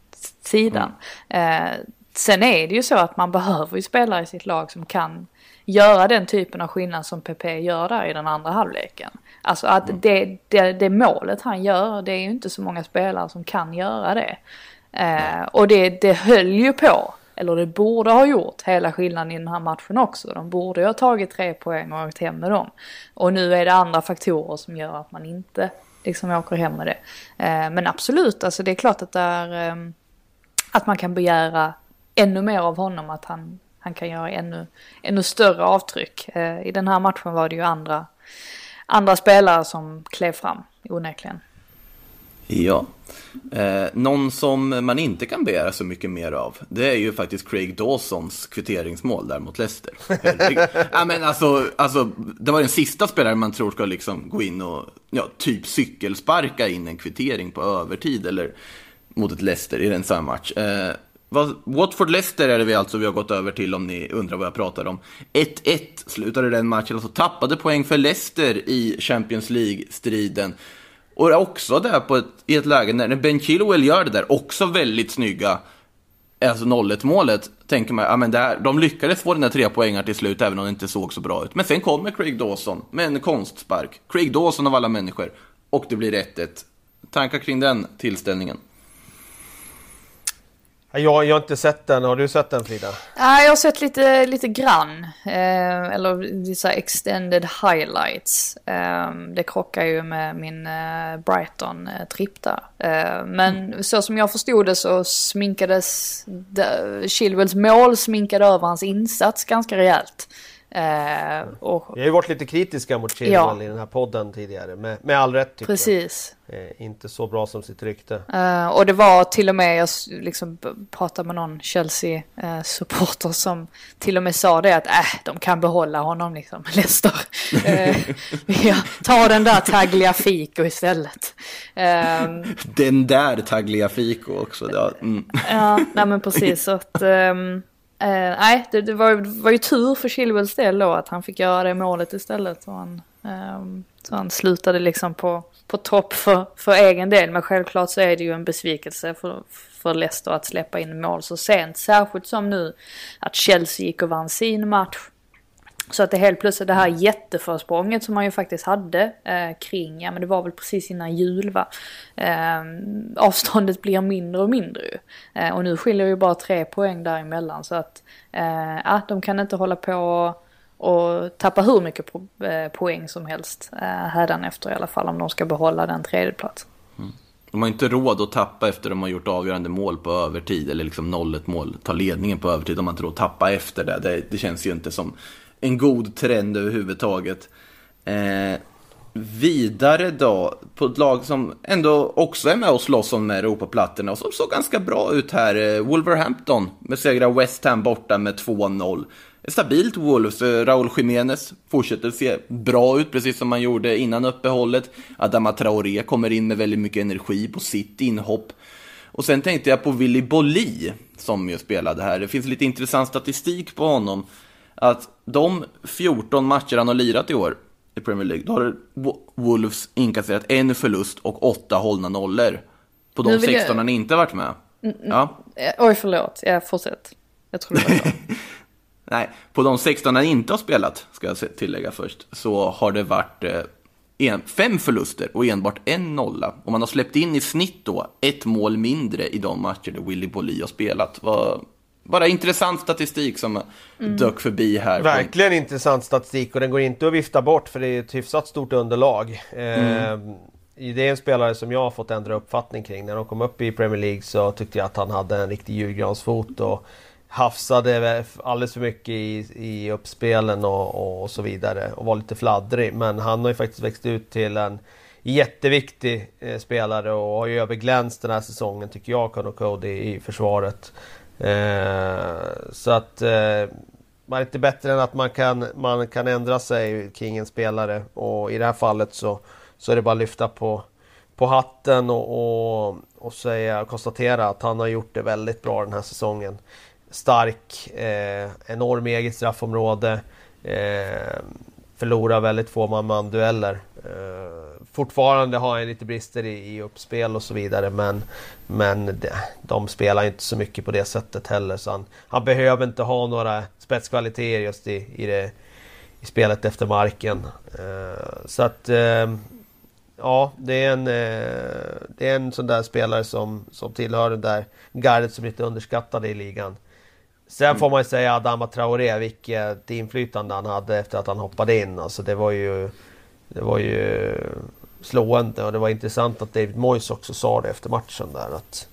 sidan. Eh, sen är det ju så att man behöver ju spelare i sitt lag som kan göra den typen av skillnad som PP gör där i den andra halvleken. Alltså att det, det, det målet han gör, det är ju inte så många spelare som kan göra det. Eh, och det, det höll ju på, eller det borde ha gjort, hela skillnaden i den här matchen också. De borde ju ha tagit tre poäng och åkt hem med dem. Och nu är det andra faktorer som gör att man inte liksom åker hem med det. Eh, men absolut, alltså det är klart att det är, eh, att man kan begära ännu mer av honom, att han, han kan göra ännu, ännu större avtryck. Eh, I den här matchen var det ju andra, andra spelare som klev fram, onekligen. Ja. Eh, någon som man inte kan begära så mycket mer av, det är ju faktiskt Craig Dawsons kvitteringsmål där mot Leicester. *laughs* Ja, men alltså, alltså, det var den sista spelaren man tror ska liksom gå in och ja, typ cykelsparka in en kvittering på övertid eller mot ett Leicester i en sån match. Eh, Watford-Leicester är det vi alltså vi har gått över till om ni undrar vad jag pratar om. 1-1 slutade den matchen, alltså tappade poäng för Leicester i Champions League-striden. Och också där på ett, i ett läge när Ben Chilwell gör det där, också väldigt snygga, alltså 0-1 målet, tänker man, ja men där, de lyckades få den där tre poängar till slut, även om det inte såg så bra ut. Men sen kommer Craig Dawson med en konstspark. Craig Dawson av alla människor. Och det blir 1-1. Tankar kring den tillställningen? Jag, jag har inte sett den, har du sett den Frida? Ja, jag har sett lite, lite grann. Eh, eller vissa extended highlights. Eh, det krockar ju med min eh, Brighton-tripp där. Eh, men så som jag förstod det så sminkades de- Chilwells mål sminkade över hans insats ganska rejält. Eh, och, Vi har ju varit lite kritiska mot Chilwell Ja. i den här podden tidigare, med, med all rätt tycker precis. jag. Eh, inte så bra som sitt rykte. Eh, och det var till och med, jag liksom pratade med någon Chelsea-supporter som till och med sa det att äh, de kan behålla honom liksom, *laughs* Leicester. uh, *laughs* ja, ta den där Tagliafico istället. Uh, Den där Tagliafico också. Ja, mm. ja, nej men precis. Så att, ehm, eh, nej, det, det, var, det var ju tur för Chilwells del då att han fick göra det målet istället. Så han, ehm, så han slutade liksom på, på topp för, för egen del. Men självklart så är det ju en besvikelse för, för Leicester att släppa in mål så sent. Särskilt som nu att Chelsea gick och vann sin match. Så att det helt plötsligt det här jätteförsprånget som man ju faktiskt hade eh, kring, ja men det var väl precis innan jul va. Eh, avståndet blir mindre och mindre ju. Eh, och nu skiljer ju bara tre poäng däremellan så att eh, ja, de kan inte hålla på och, och tappa hur mycket po- eh, poäng som helst eh, hädanefter i alla fall om de ska behålla den tredjeplatsen. Mm. De har inte råd att tappa efter de har gjort avgörande mål på övertid, eller liksom 0-1 mål, ta ledningen på övertid. De har inte råd att tappa efter det. det. Det känns ju inte som en god trend överhuvudtaget. Eh, vidare då, på ett lag som ändå också är med och slåss om Europaplattorna och som såg ganska bra ut här. Eh, Wolverhampton med segrar West Ham borta med 2-0. stabilt Wolves. Eh, Raúl Jiménez fortsätter se bra ut, precis som man gjorde innan uppehållet. Adama Traoré kommer in med väldigt mycket energi på sitt inhopp. Och sen tänkte jag på Willy Bolli, som ju spelade här. Det finns lite intressant statistik på honom. Att de 14 matcher han har lirat i år i Premier League, då har Wolves inkasserat en förlust och åtta hållna nollor. På de 16 jag... han inte varit med. Mm, mm, ja. Oj, förlåt. Jag fortsätt. Jag tror det var. *laughs* Nej, på de 16 han inte har spelat, ska jag tillägga först, så har det varit eh, en, fem förluster och enbart en nolla. Och man har släppt in i snitt då ett mål mindre i de matcher där Willy Bolli har spelat. Var, bara intressant statistik som mm. dök förbi här. Verkligen intressant statistik och den går inte att vifta bort för det är ett hyfsat stort underlag. Mm. Eh, det är en spelare som jag har fått ändra uppfattning kring. När de kom upp i Premier League så tyckte jag att han hade en riktig julgransfot och hafsade alldeles för mycket i, i uppspelen och, och, så vidare och var lite fladdrig. Men han har ju faktiskt växt ut till en jätteviktig eh, spelare och har ju överglänst den här säsongen tycker jag, Conor Cody i försvaret. Eh, så att eh, man är inte bättre än att man kan, man kan ändra sig kring en spelare och i det här fallet så, så är det bara att lyfta på, på hatten och, och, och säga, konstatera att han har gjort det väldigt bra den här säsongen stark, eh, enorm eget straffområde. Eh, förlorar väldigt få man-man-dueller. Eh, fortfarande har han lite brister i, i uppspel och så vidare men, men de, de spelar inte så mycket på det sättet heller. Så han, han behöver inte ha några spetskvaliteter just i, i, det, i spelet efter marken. Eh, så att eh, Ja, det är en, eh, det är en sån där spelare som, som tillhör det där gardet som är lite underskattade i ligan. Sen mm. får man ju säga Adama Traoré, vilket inflytande han hade efter att han hoppade in. Alltså det var ju, det var ju slående och det var intressant att David Moyes också sa det efter matchen där att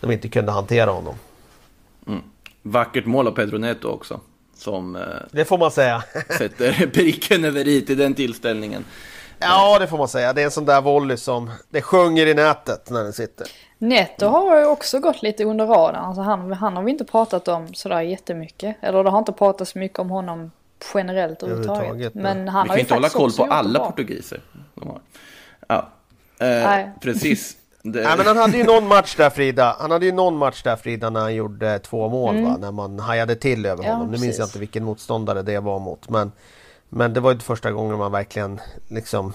de inte kunde hantera honom. Mm. Vackert mål av Pedro Neto också. Som eh, det får man säga. *laughs* sätter pricken över i till den tillställningen. Ja, det får man säga. Det är en sån där volley som det sjunger i nätet när den sitter. Neto har ju också gått lite under radarn. Alltså han, han har vi inte pratat om sådär jättemycket. Eller det har inte pratats så mycket om honom generellt överhuvudtaget. Men han vi kan inte hålla koll på alla portugiser. De har. Ja, eh, precis. Det... Nej, men han hade ju någon match där Frida. Han hade ju någon match där Frida när han gjorde två mål mm. va? När man hajade till över honom. Ja, nu minns jag inte vilken motståndare det var mot. Men, men det var ju första gången man verkligen liksom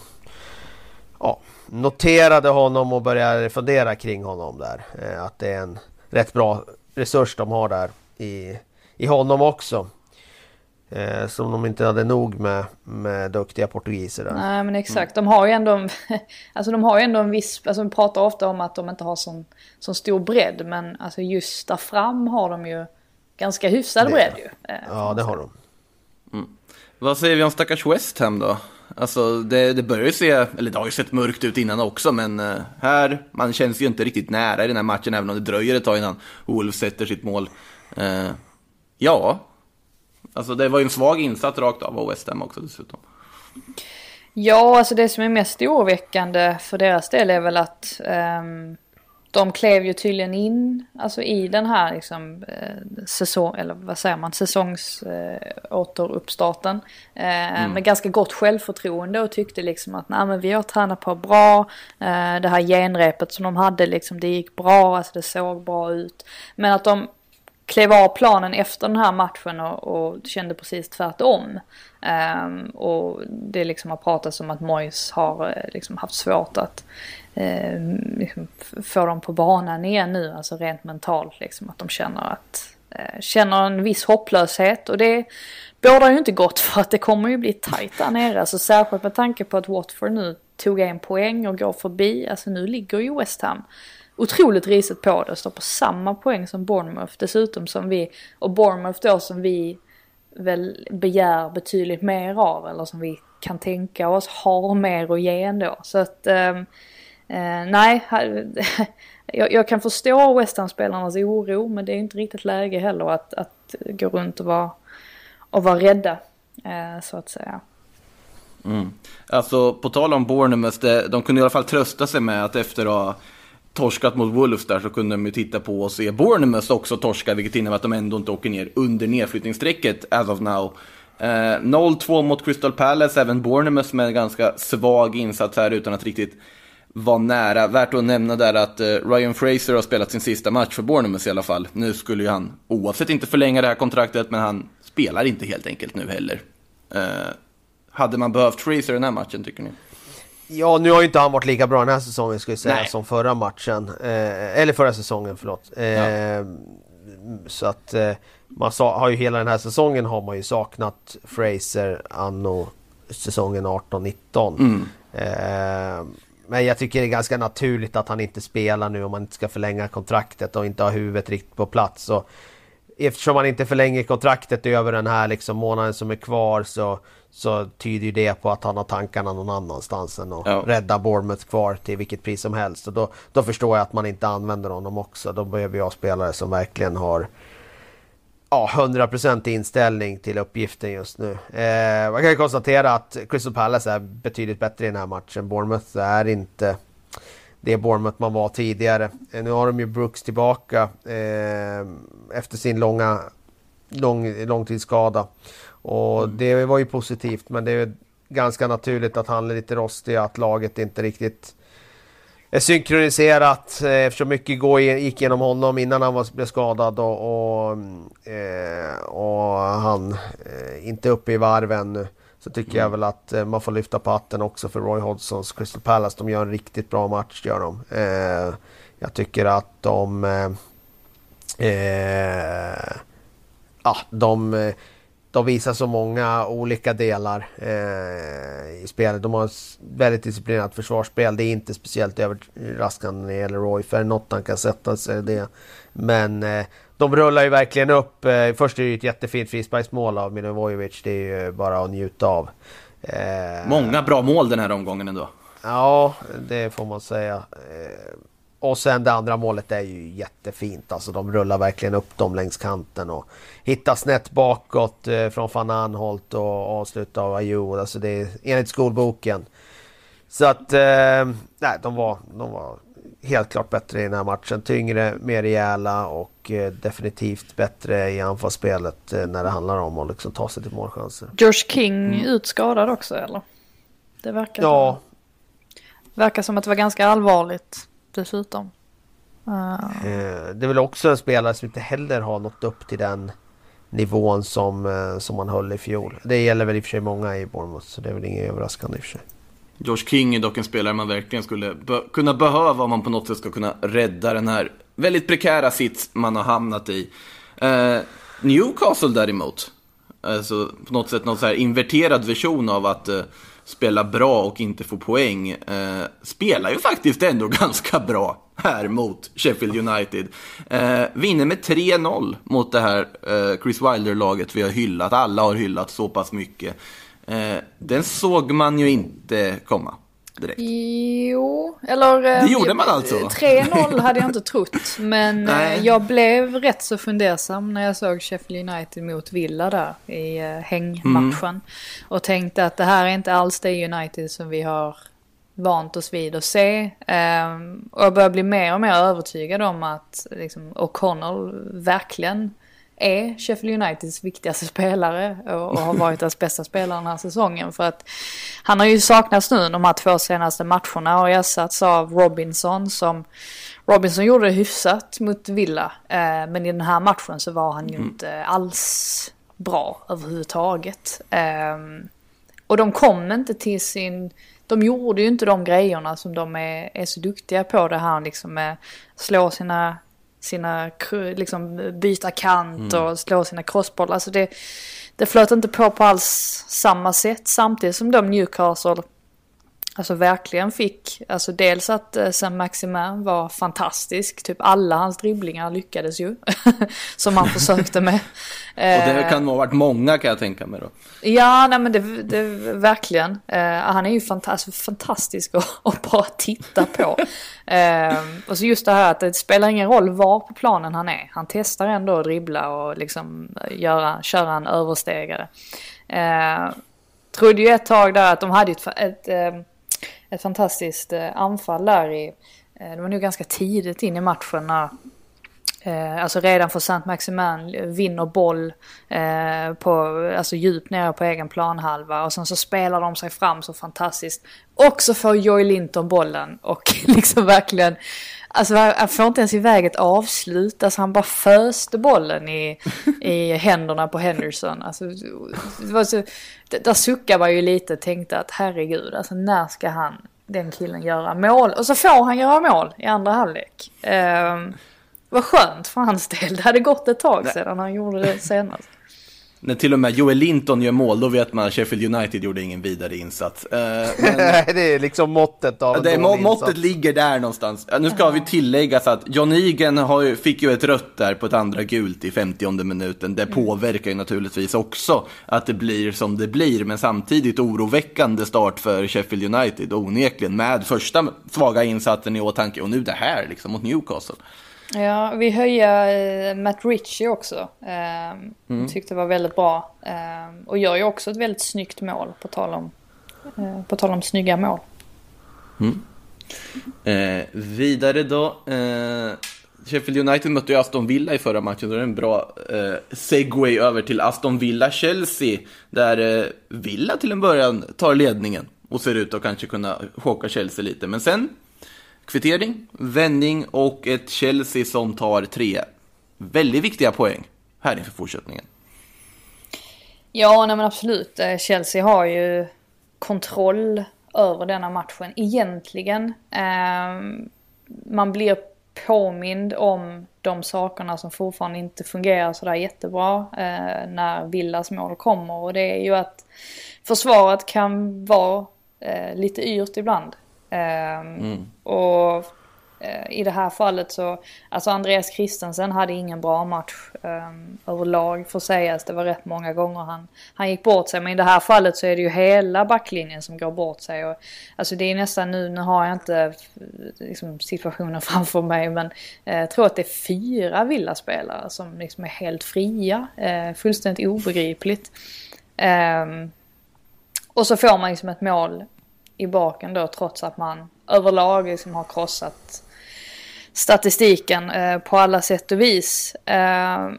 ja, noterade honom och började fundera kring honom där. Eh, att det är en rätt bra resurs de har där i, i honom också. Eh, som de inte hade nog med, med duktiga portugiser där. Nej men exakt, mm. de har ju ändå, *laughs* alltså de har ju ändå en viss, alltså de pratar ofta om att de inte har sån, sån stor bredd men alltså just där fram har de ju ganska hyfsad det, bredd ju. Eh, ja det har de. Mm. Vad säger vi om stackars West Ham då? Alltså det, det börjar ju se, eller det har ju sett mörkt ut innan också, men uh, här, man känns ju inte riktigt nära i den här matchen, även om det dröjer ett tag innan Wolf sätter sitt mål. Uh, ja, alltså det var ju en svag insats rakt av av West Ham också dessutom. Ja, alltså det som är mest oroväckande för deras del är väl att um de klev ju tydligen in alltså i den här liksom, eh, säsong, eller vad säger man, säsongsåteruppstarten. Eh, eh, mm. Med ganska gott självförtroende och tyckte liksom att nej men vi har tränat på bra. Eh, det här genrepet som de hade liksom det gick bra, alltså det såg bra ut. Men att de klev av planen efter den här matchen och, och kände precis tvärtom. Um, och det liksom har pratats om att Moyes har eh, liksom haft svårt att eh, liksom, få dem på banan igen nu, alltså rent mentalt liksom att de känner att uh, känner en viss hopplöshet. Och det bådar ju inte gott för att det kommer ju bli tajt där nere, alltså särskilt med tanke på att Watford nu tog en poäng och går förbi, alltså nu ligger ju West Ham otroligt risigt på det, står på samma poäng som Bournemouth dessutom som vi, och Bournemouth då som vi väl begär betydligt mer av eller som vi kan tänka oss har mer att ge ändå. Så att ehm, eh, nej, *laughs* jag, jag, kan förstå West Ham-spelarnas oro men det är inte riktigt läge heller att, att gå runt och vara, och vara rädda eh, så att säga. Mm. Alltså på tal om Bournemouth, de kunde i alla fall trösta sig med att efter att ha torskat mot Wolves där så kunde de ju titta på och se Bournemouth också torska, vilket innebär att de ändå inte åker ner under nedflyttningsstrecket as of now. Eh, 0-2 mot Crystal Palace, även Bournemouth med en ganska svag insats här utan att riktigt vara nära. Värt att nämna där att eh, Ryan Fraser har spelat sin sista match för Bournemouth i alla fall. Nu skulle ju han oavsett inte förlänga det här kontraktet, men han spelar inte helt enkelt nu heller. Eh, hade man behövt Fraser i den här matchen tycker ni? Ja, nu har ju inte han varit lika bra den här säsongen skulle jag säga Nej. som förra matchen. Eh, eller förra säsongen, förlåt. Eh, Ja. Så att eh, man sa, har ju hela den här säsongen har man ju saknat Fraser anno säsongen 18-19. Mm. Eh, men jag tycker det är ganska naturligt att han inte spelar nu om man inte ska förlänga kontraktet och inte ha huvudet riktigt på plats. Och eftersom han inte förlänger kontraktet över den här liksom månaden som är kvar så, så tyder ju det på att han har tankarna någon annanstans än att Ja. rädda Bournemouth kvar till vilket pris som helst. Och då, då förstår jag att man inte använder honom också. Då behöver jag spelare som verkligen har ja, 100% inställning till uppgiften just nu. Eh, man kan ju konstatera att Crystal Palace är betydligt bättre i den här matchen. Bournemouth är inte det Bournemouth man var tidigare. Eh, nu har de ju Brooks tillbaka eh, efter sin långa lång, långtidsskada. Och det var ju positivt men det är ganska naturligt att han är lite rostig att laget inte riktigt är synkroniserat eh, eftersom mycket går, gick genom honom innan han var, blev skadad och, och, eh, och han eh, inte uppe i varv ännu. Så tycker jag väl att eh, man får lyfta på hatten också för Roy Hodgsons Crystal Palace. De gör en riktigt bra match, gör de. Eh, jag tycker att de... Eh, eh, ja, de, eh, de visar så många olika delar eh, i spelet. De har ett väldigt disciplinerat försvarsspel. Det är inte speciellt överraskande när det gäller Roy. För något han kan sätta sig det. Men de rullar ju verkligen upp. Eh, först är det ju ett jättefint frisparksmål av Milivojevic. Det är ju bara att njuta av. Eh, Många bra mål den här omgången ändå. Ja, det får man säga. Eh, Och sen det andra målet är ju jättefint. Alltså de rullar verkligen upp dem längs kanten och hittar snett bakåt från van Anholt och avslutar av Ayew. Alltså det är enligt skolboken. Så att, nej, de var, de var helt klart bättre i den här matchen. Tyngre, mer rejäla och eh, definitivt bättre i anfallsspelet eh, när det handlar om att liksom ta sig till målchanser. Josh King utskadad också eller? Det verkar, Ja, verkar som att det var ganska allvarligt dessutom. Uh, Eh, Det är väl också en spelare som inte heller har nått upp till den nivån som, eh, som man höll i fjol. Det gäller väl i och för sig många i Bournemouth så det är väl inget överraskande i och för sig. Josh King är dock en spelare man verkligen skulle be- kunna behöva om man på något sätt ska kunna rädda den här väldigt prekära sits man har hamnat i. Eh, Newcastle däremot, alltså på något sätt någon så här inverterad version av att eh, spela bra och inte få poäng, eh, spelar ju faktiskt ändå *laughs* ganska bra här mot Sheffield United. Eh, vinner med 3-0 mot det här eh, Chris Wilder-laget vi har hyllat, alla har hyllat så pass mycket. Eh, den såg man ju inte komma direkt. Jo, eller... eh, Det gjorde man alltså? 3-0 hade jag inte *laughs* trott. Men eh, Nej. jag blev rätt så fundersam när jag såg Sheffield United mot Villa där i eh, hängmatchen. Mm. Och tänkte att det här är inte alls det United som vi har vant oss vid att se. Ehm, och jag börjar bli mer och mer övertygad om att liksom, O'Connell verkligen är Sheffield Uniteds viktigaste *laughs* spelare och, har varit deras bästa spelare den här säsongen. För att han har ju saknats nu de här två senaste matcherna och ersatts av Robinson som Robinson gjorde det hyfsat mot Villa. Eh, men i den här matchen så var han ju inte alls bra överhuvudtaget. Eh, och de kom inte till sin... De gjorde ju inte de grejerna som de är, är så duktiga på. Det här liksom med slå sina, sina liksom byta kant och slå sina crossbollar. Alltså det, det flöt inte på på alls samma sätt. Samtidigt som de Newcastle Alltså verkligen fick, alltså dels att eh, Saint Maximin var fantastisk, typ alla hans dribblingar lyckades ju. *laughs* som han försökte med. *laughs* Och det Eh, kan ha varit många kan jag tänka mig då. Ja, nej men det, det verkligen. Eh, han är ju fantastisk, fantastisk att, *laughs* att bara titta på. Eh, och så just det här att det spelar ingen roll var på planen han är. Han testar ändå att dribbla och liksom göra, köra en överstegare. Eh, trodde ju ett tag där att de hade ett, ett, ett fantastiskt eh, anfall där i eh, det var nog ganska tidigt in i matchen när Eh, alltså redan för Saint Maximin vinner boll eh, på, alltså djupt nere på egen planhalva och sen så spelar de sig fram så fantastiskt. Och så får Joy Linton bollen och *laughs* liksom verkligen, alltså han får inte ens iväg ett avslut, alltså han bara föste bollen i, i *laughs* händerna på Henderson. Alltså, det var så, där suckade man ju lite och tänkte att herregud, alltså när ska han, den killen göra mål? Och så får han göra mål i andra halvlek. Eh, vad skönt för hans del. Det hade gått ett tag sedan han gjorde det senast. *laughs* När till och med Joel Linton gör mål, då vet man att Sheffield United gjorde ingen vidare insats. Uh, men... *laughs* det är liksom måttet av det, må, Måttet ligger där någonstans. Nu ska vi tillägga så att John Egan har, fick ju ett rött där på ett andra gult i 50 minuten. Det mm. påverkar ju naturligtvis också att det blir som det blir, men samtidigt oroväckande start för Sheffield United, onekligen, med första svaga insatsen i åtanke och nu det här liksom mot Newcastle. Ja, vi höjer eh, Matt Ritchie också. Eh, mm. Tyckte var väldigt bra. Eh, och gör ju också ett väldigt snyggt mål på tal om, eh, på tal om snygga mål. Mm. Eh, vidare då. Eh, Sheffield United mötte ju Aston Villa i förra matchen. Då är det en bra eh, segway över till Aston Villa-Chelsea. Där eh, Villa till en början tar ledningen och ser ut att kanske kunna chocka Chelsea lite. Men sen Kvittering, vändning och ett Chelsea som tar tre väldigt viktiga poäng här inför fortsättningen. Ja, nej men absolut. Eh, Chelsea har ju kontroll över denna matchen egentligen. Eh, man blir påmind om de sakerna som fortfarande inte fungerar sådär jättebra eh, när Villas mål kommer och det är ju att försvaret kan vara eh, lite yrt ibland. Ehm, mm. Och eh, i det här fallet så, alltså Andreas Christensen hade ingen bra match um, överlag får sägas. Det var rätt många gånger han, han gick bort sig. Men i det här fallet så är det ju hela backlinjen som går bort sig. Och, alltså det är nästan nu, nu har jag inte liksom, situationen *laughs* framför mig. Men eh, jag tror att det är fyra villaspelare som liksom är helt fria. Eh, fullständigt obegripligt. Um, och så får man liksom ett mål i baken då trots att man överlag liksom har krossat statistiken eh, på alla sätt och vis. Eh,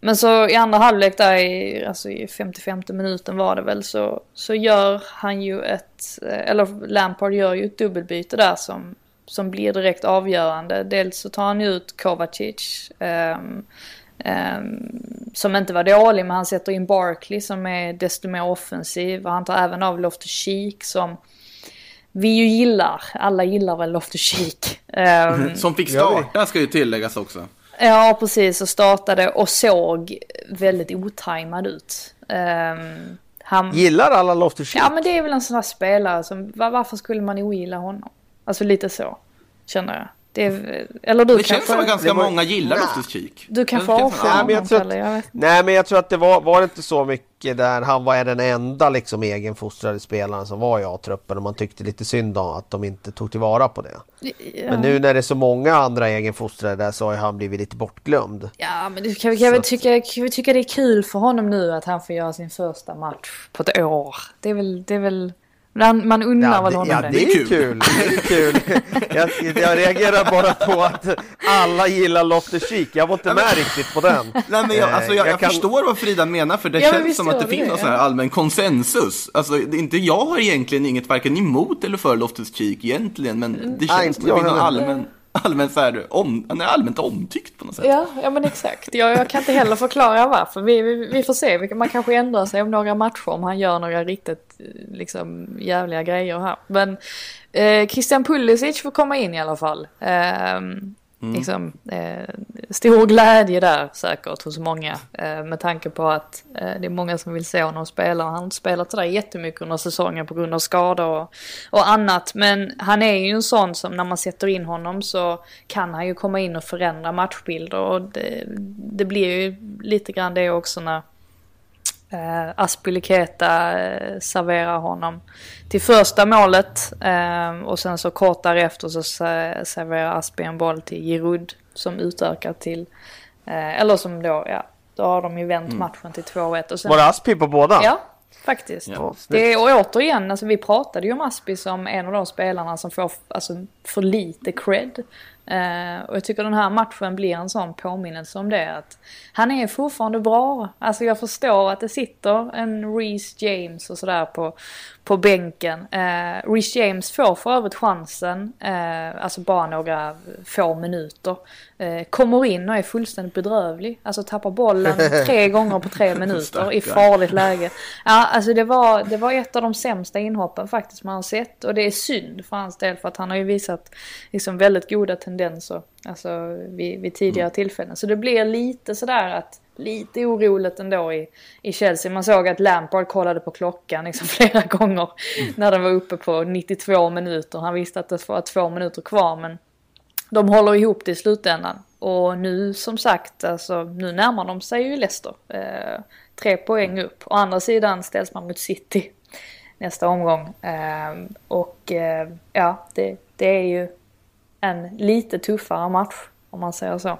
men så i andra halvlek där i, alltså i 55 minuten var det väl så, så gör han ju ett, eh, eller Lampard gör ju ett dubbelbyte där som, som blir direkt avgörande. Dels så tar han ut Kovacic. eh, som inte var dålig men han sätter in Barkley som är desto mer offensiv. Och han tar även av Loftus Cheek som vi ju gillar. Alla gillar väl Loftus Cheek. Um, *laughs* Som fick starta ska ju tilläggas också. Ja, precis. Och startade och såg väldigt otajmad ut. Um, han... Gillar alla Loftus Cheek? Ja, men det är väl en sån här spelare som, varför skulle man ogilla honom? Alltså lite så, känner jag. Det, är, eller du det känns som att ganska var... många gillar Loftus Cheek. Du kanske avskyr honom jag tror att, jag Nej men jag tror att det var, var det inte så mycket där han var den enda liksom egenfostrade spelaren som var i A-truppen och man tyckte lite synd om att de inte tog tillvara på det. Ja. Men nu när det är så många andra egenfostrade där så har han blivit lite bortglömd. Ja men det kan, kan, vi tycka, kan vi tycka det är kul för honom nu att han får göra sin första match på ett år. Det är väl, det är väl man, man undrar ja, väl honom ja, det. det är kul. Det är kul. *laughs* Jag, jag reagerar bara på att alla gillar Loftus Cheek. Jag var inte med riktigt på den. Nej, men jag, alltså, jag, jag, jag kan... förstår vad Frida menar, för det ja, känns som att det, finns någon ja. sån här allmän konsensus. Alltså, inte jag har egentligen inget varken emot eller för Loftus Cheek egentligen, men det känns som att det finns någon allmän allmänt, så här, om, han är allmänt omtyckt på något sätt. Ja, ja men exakt. Jag, jag kan inte heller förklara varför. Vi, vi, vi får se, man kanske ändrar sig om några matcher om han gör några riktigt eh, liksom, jävliga grejer här. Men eh, Christian Pulisic får komma in i alla fall. Eh, Mm. Liksom, eh, stor glädje där säkert hos många. Eh, med tanke på att eh, det är många som vill se honom spela. Han har inte spelat sådär jättemycket under säsongen på grund av skador och, och, annat. Men han är ju en sån som när man sätter in honom så kan han ju komma in och förändra matchbilder. Och det, det blir ju lite grann det också när Eh, Aspiliketa eh, serverar honom till första målet eh, och sen så kort därefter så serverar Aspi en boll till Giroud som utökar till, eh, eller som då, ja, då har de ju vänt mm. matchen till 2-1. Var det Aspi på båda? Ja, Faktiskt. Ja, det är, och återigen, alltså vi pratade ju om Aspi som en av de spelarna som får alltså, för lite cred. Uh, och jag tycker den här matchen blir en sån påminnelse om det. Att han är fortfarande bra. Alltså jag förstår att det sitter en Reece James och sådär på, på bänken. Uh, Reece James får för övrigt chansen, uh, alltså bara några få minuter. Uh, kommer in och är fullständigt bedrövlig. Alltså tappar bollen *laughs* tre gånger på tre minuter i farligt läge. Ja, alltså det var, det var ett av de sämsta inhoppen faktiskt man har sett. Och det är synd för hans del för att han har ju visat liksom väldigt goda tendenser. Alltså vid, vid tidigare mm. tillfällen. Så det blir lite sådär att lite oroligt ändå i, i Chelsea. Man såg att Lampard kollade på klockan liksom *laughs* flera gånger mm. när den var uppe på 92 minuter. Han visste att det var två minuter kvar men de håller ihop det i slutändan. Och nu som sagt, alltså, nu närmar de sig ju Leicester. Eh, tre poäng upp. Å andra sidan ställs man mot City nästa omgång. Eh, och eh, ja, det, det är ju en lite tuffare match om man säger så.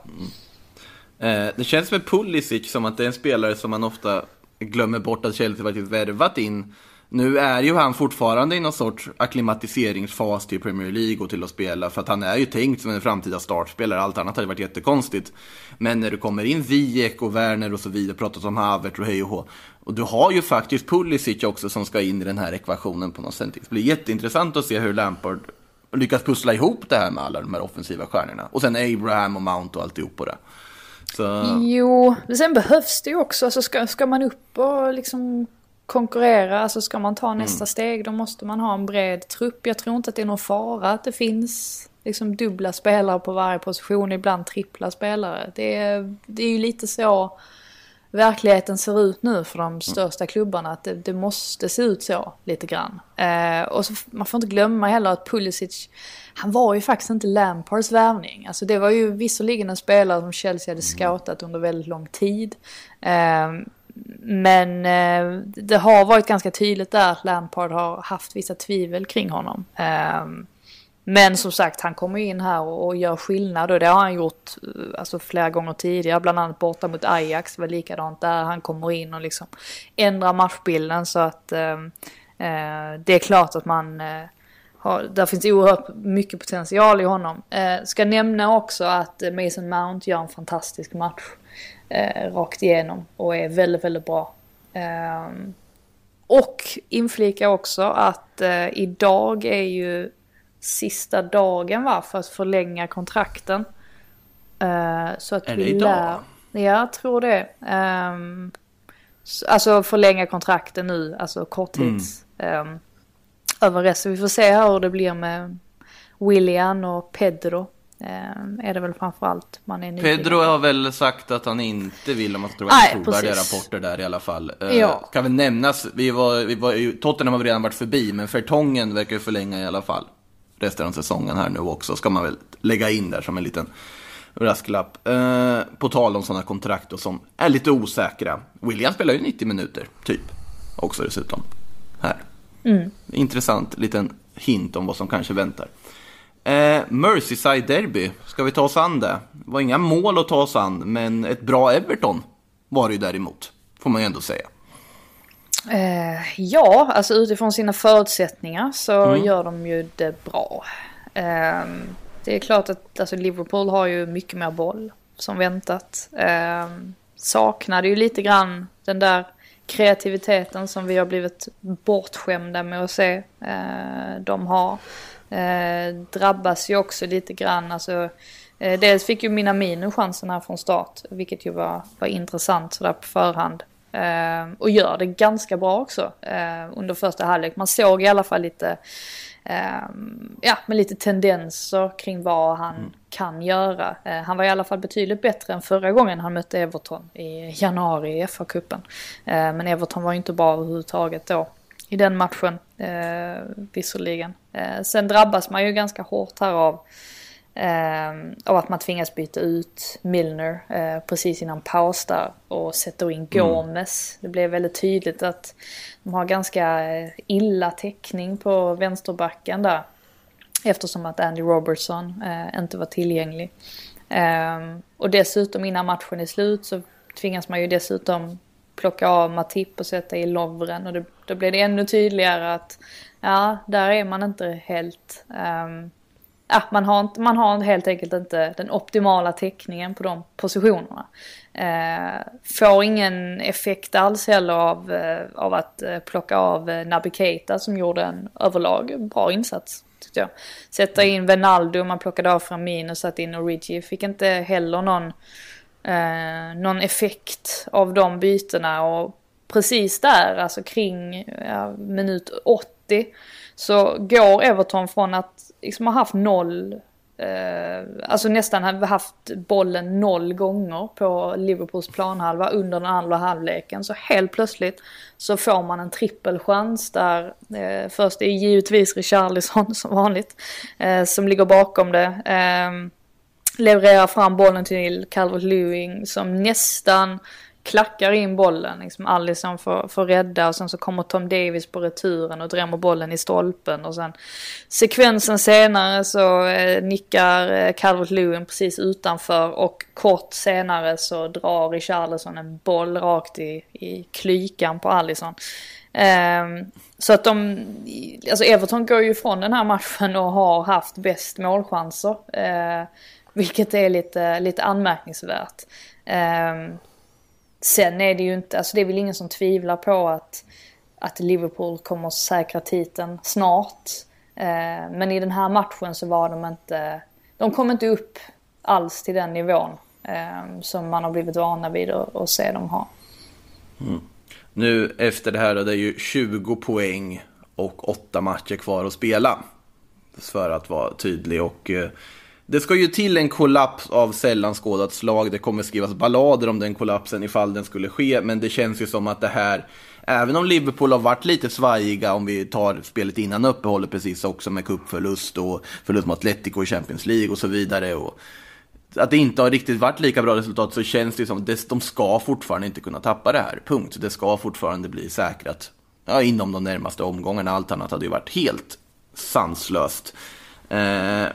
Mm. Eh, det känns med Pulisic som att det är en spelare som man ofta glömmer bort att Chelsea faktiskt värvat in. Nu är ju han fortfarande i någon sorts akklimatiseringsfas till Premier League och till att spela, för att han är ju tänkt som en framtida startspelare, allt annat hade varit jättekonstigt. Men när du kommer in Ziyech och Werner och så vidare, pratat om Havert och hej och hå. Och du har ju faktiskt Pulisic också som ska in i den här ekvationen på något sätt. Det blir jätteintressant att se hur Lampard lyckas pussla ihop det här med alla de här offensiva stjärnorna. Och sen Abraham och Mount och alltihop på det. Så... Jo, men sen behövs det ju också. Alltså ska, ska man upp och liksom konkurrera, alltså ska man ta nästa mm. steg då måste man ha en bred trupp. Jag tror inte att det är någon fara att det finns liksom dubbla spelare på varje position, ibland trippla spelare. Det är, det är ju lite så verkligheten ser ut nu för de största klubbarna. Att det, det måste se ut så lite grann. Eh, och så, man får inte glömma heller att Pulisic, han var ju faktiskt inte Lampards värvning. Alltså det var ju visserligen en spelare som Chelsea hade mm. scoutat under väldigt lång tid. Eh, men eh, det har varit ganska tydligt där att Lampard har haft vissa tvivel kring honom. Eh, men som sagt, han kommer in här och, och gör skillnad och det har han gjort eh, alltså, flera gånger tidigare. Bland annat borta mot Ajax var likadant där. Han kommer in och liksom ändrar matchbilden så att eh, eh, det är klart att man eh, har, där finns oerhört mycket potential i honom. Eh, ska nämna också att Mason Mount gör en fantastisk match eh, rakt igenom och är väldigt, väldigt bra. Eh, och inflika också att eh, idag är ju sista dagen va, för att förlänga kontrakten. Uh, så att är vi det idag? Lär... Ja, jag tror det. Um, alltså förlänga kontrakten nu, alltså korttids. Mm. Um, över resten. Vi får se här hur det blir med William och Pedro. Um, är det väl framförallt man är nyfiken Pedro har väl sagt att han inte vill om man ska tro trovärdiga rapporter där i alla fall. Uh, ja. Kan väl nämnas, vi var, vi var, Tottenham har vi redan varit förbi, men Fertongen verkar ju förlänga i alla fall resten av säsongen här nu också. Ska man väl lägga in där som en liten rasklapp. Eh, på tal om sådana kontrakt och som är lite osäkra. William spelar ju 90 minuter, typ. Också dessutom. Här. Mm. Intressant liten hint om vad som kanske väntar. Eh, Merseyside Derby, ska vi ta oss an det? Det var inga mål att ta oss an, men ett bra Everton var det ju däremot. Får man ju ändå säga. Eh, ja, alltså utifrån sina förutsättningar så mm. gör de ju det bra. Eh, det är klart att alltså, Liverpool har ju mycket mer boll som väntat. Eh, saknade ju lite grann den där kreativiteten som vi har blivit bortskämda med att se eh, de har. Eh, drabbas ju också lite grann, alltså eh, Dels fick ju Minamino chansen här från start, vilket ju var, var intressant sådär på förhand. Uh, och gör det ganska bra också uh, under första halvlek. Man såg i alla fall lite, uh, ja, med lite tendenser kring vad han mm. kan göra. han var i alla fall betydligt bättre än förra gången han mötte Everton i januari i FA-cupen. men Everton var ju inte bra överhuvudtaget då i den matchen, visserligen. sen drabbas man ju ganska hårt här av Eh, och att man tvingas byta ut Milner eh, precis innan paus där och sätter in mm. Gomes. Mm. Det blev väldigt tydligt att de har ganska eh, illa täckning på vänsterbacken där. Eftersom att Andy Robertson eh, inte var tillgänglig. Eh, och dessutom innan matchen är slut så tvingas man ju dessutom plocka av Matip och sätta i Lovren och det, då blir det ännu tydligare att ja, där är man inte helt... Um, ja, man, har inte, man har helt enkelt inte den optimala täckningen på de positionerna. Eh, får ingen effekt alls heller av, eh, av att eh, plocka av eh, Naby Keita som gjorde en överlag bra insats. Tyckte jag. Sätta in Venaldo, man plockade av Framin och satte in Origi. Fick inte heller någon, eh, någon effekt av de bytena och precis där, alltså kring ja, minut 80 så går Everton från att liksom ha haft noll, eh, alltså nästan haft bollen noll gånger på Liverpools planhalva under den andra halvleken. Så helt plötsligt så får man en trippelchans där eh, först är givetvis Richarlison som vanligt eh, som ligger bakom det. Eh, levererar fram bollen till Calvert Lewing som nästan klackar in bollen. Liksom Allison får, får rädda och sen så kommer Tom Davis på returen och drämmer bollen i stolpen. Och sen sekvensen senare så eh, nickar eh, Calvert Lewin precis utanför och kort senare så drar Richarlison en boll rakt i, i klykan på Allison. Eh, så att de, alltså Everton går ju från den här matchen och har haft bäst målchanser. Eh, vilket är lite, lite anmärkningsvärt. Eh, Sen är det ju inte, alltså det är väl ingen som tvivlar på att, att Liverpool kommer säkra titeln snart. Eh, men i den här matchen så var de inte, de kom inte upp alls till den nivån eh, som man har blivit vana vid att se dem ha. Mm. Nu efter det här då, det är ju 20 poäng och 8 matcher kvar att spela. För att vara tydlig och eh, det ska ju till en kollaps av sällan skådat slag. Det kommer skrivas ballader om den kollapsen ifall den skulle ske. Men det känns ju som att det här, även om Liverpool har varit lite svajiga om vi tar spelet innan uppehållet precis också med cupförlust och förlust mot Atletico i Champions League och så vidare. Och att det inte har riktigt varit lika bra resultat så känns det som att de ska fortfarande inte kunna tappa det här. Punkt. Det ska fortfarande bli säkrat ja, inom de närmaste omgångarna. Allt annat hade ju varit helt sanslöst. Eh,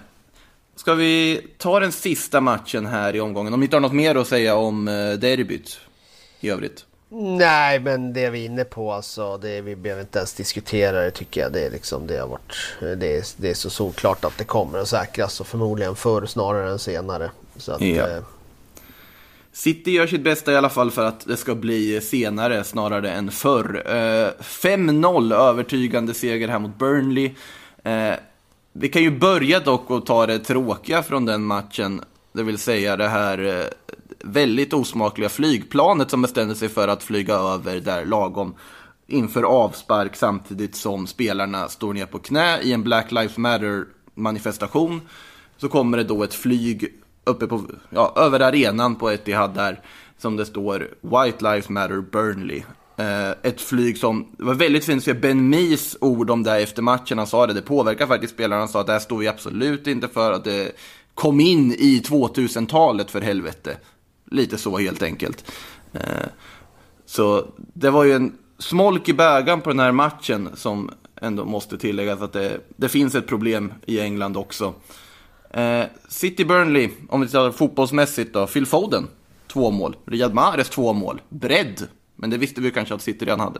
Ska vi ta den sista matchen här i omgången? Om ni inte har något mer att säga om eh, derbyt i övrigt? Nej, men det vi är inne på alltså, det, vi behöver inte ens diskutera det tycker jag. Det är, liksom, det, har varit, det, är, det är så solklart att det kommer att säkras och förmodligen förr snarare än senare. Så att, ja. eh... City gör sitt bästa i alla fall för att det ska bli senare snarare än förr. Eh, 5-0 övertygande seger här mot Burnley. Eh, vi kan ju börja dock och ta det tråkiga från den matchen. Det vill säga det här eh, väldigt osmakliga flygplanet som bestämde sig för att flyga över där lagom inför avspark samtidigt som spelarna står ner på knä i en Black Lives Matter-manifestation. Så kommer det då ett flyg uppe på, ja, över arenan på Etihad där som det står White Lives Matter Burnley. Eh, ett flyg som, det var väldigt fint att se Ben Mis ord om det efter matchen. Han sa det, det påverkar faktiskt spelarna. Han sa att det här står vi absolut inte för. Att det kom in i 2000-talet för helvete. Lite så helt enkelt. Eh, så det var ju en smolk i bägaren på den här matchen som ändå måste tilläggas att det, det finns ett problem i England också. Eh, City Burnley, om vi tar fotbollsmässigt då, Phil Foden, två mål. Riyad Mahrez, två mål. Bredd, men det visste vi kanske att City redan hade.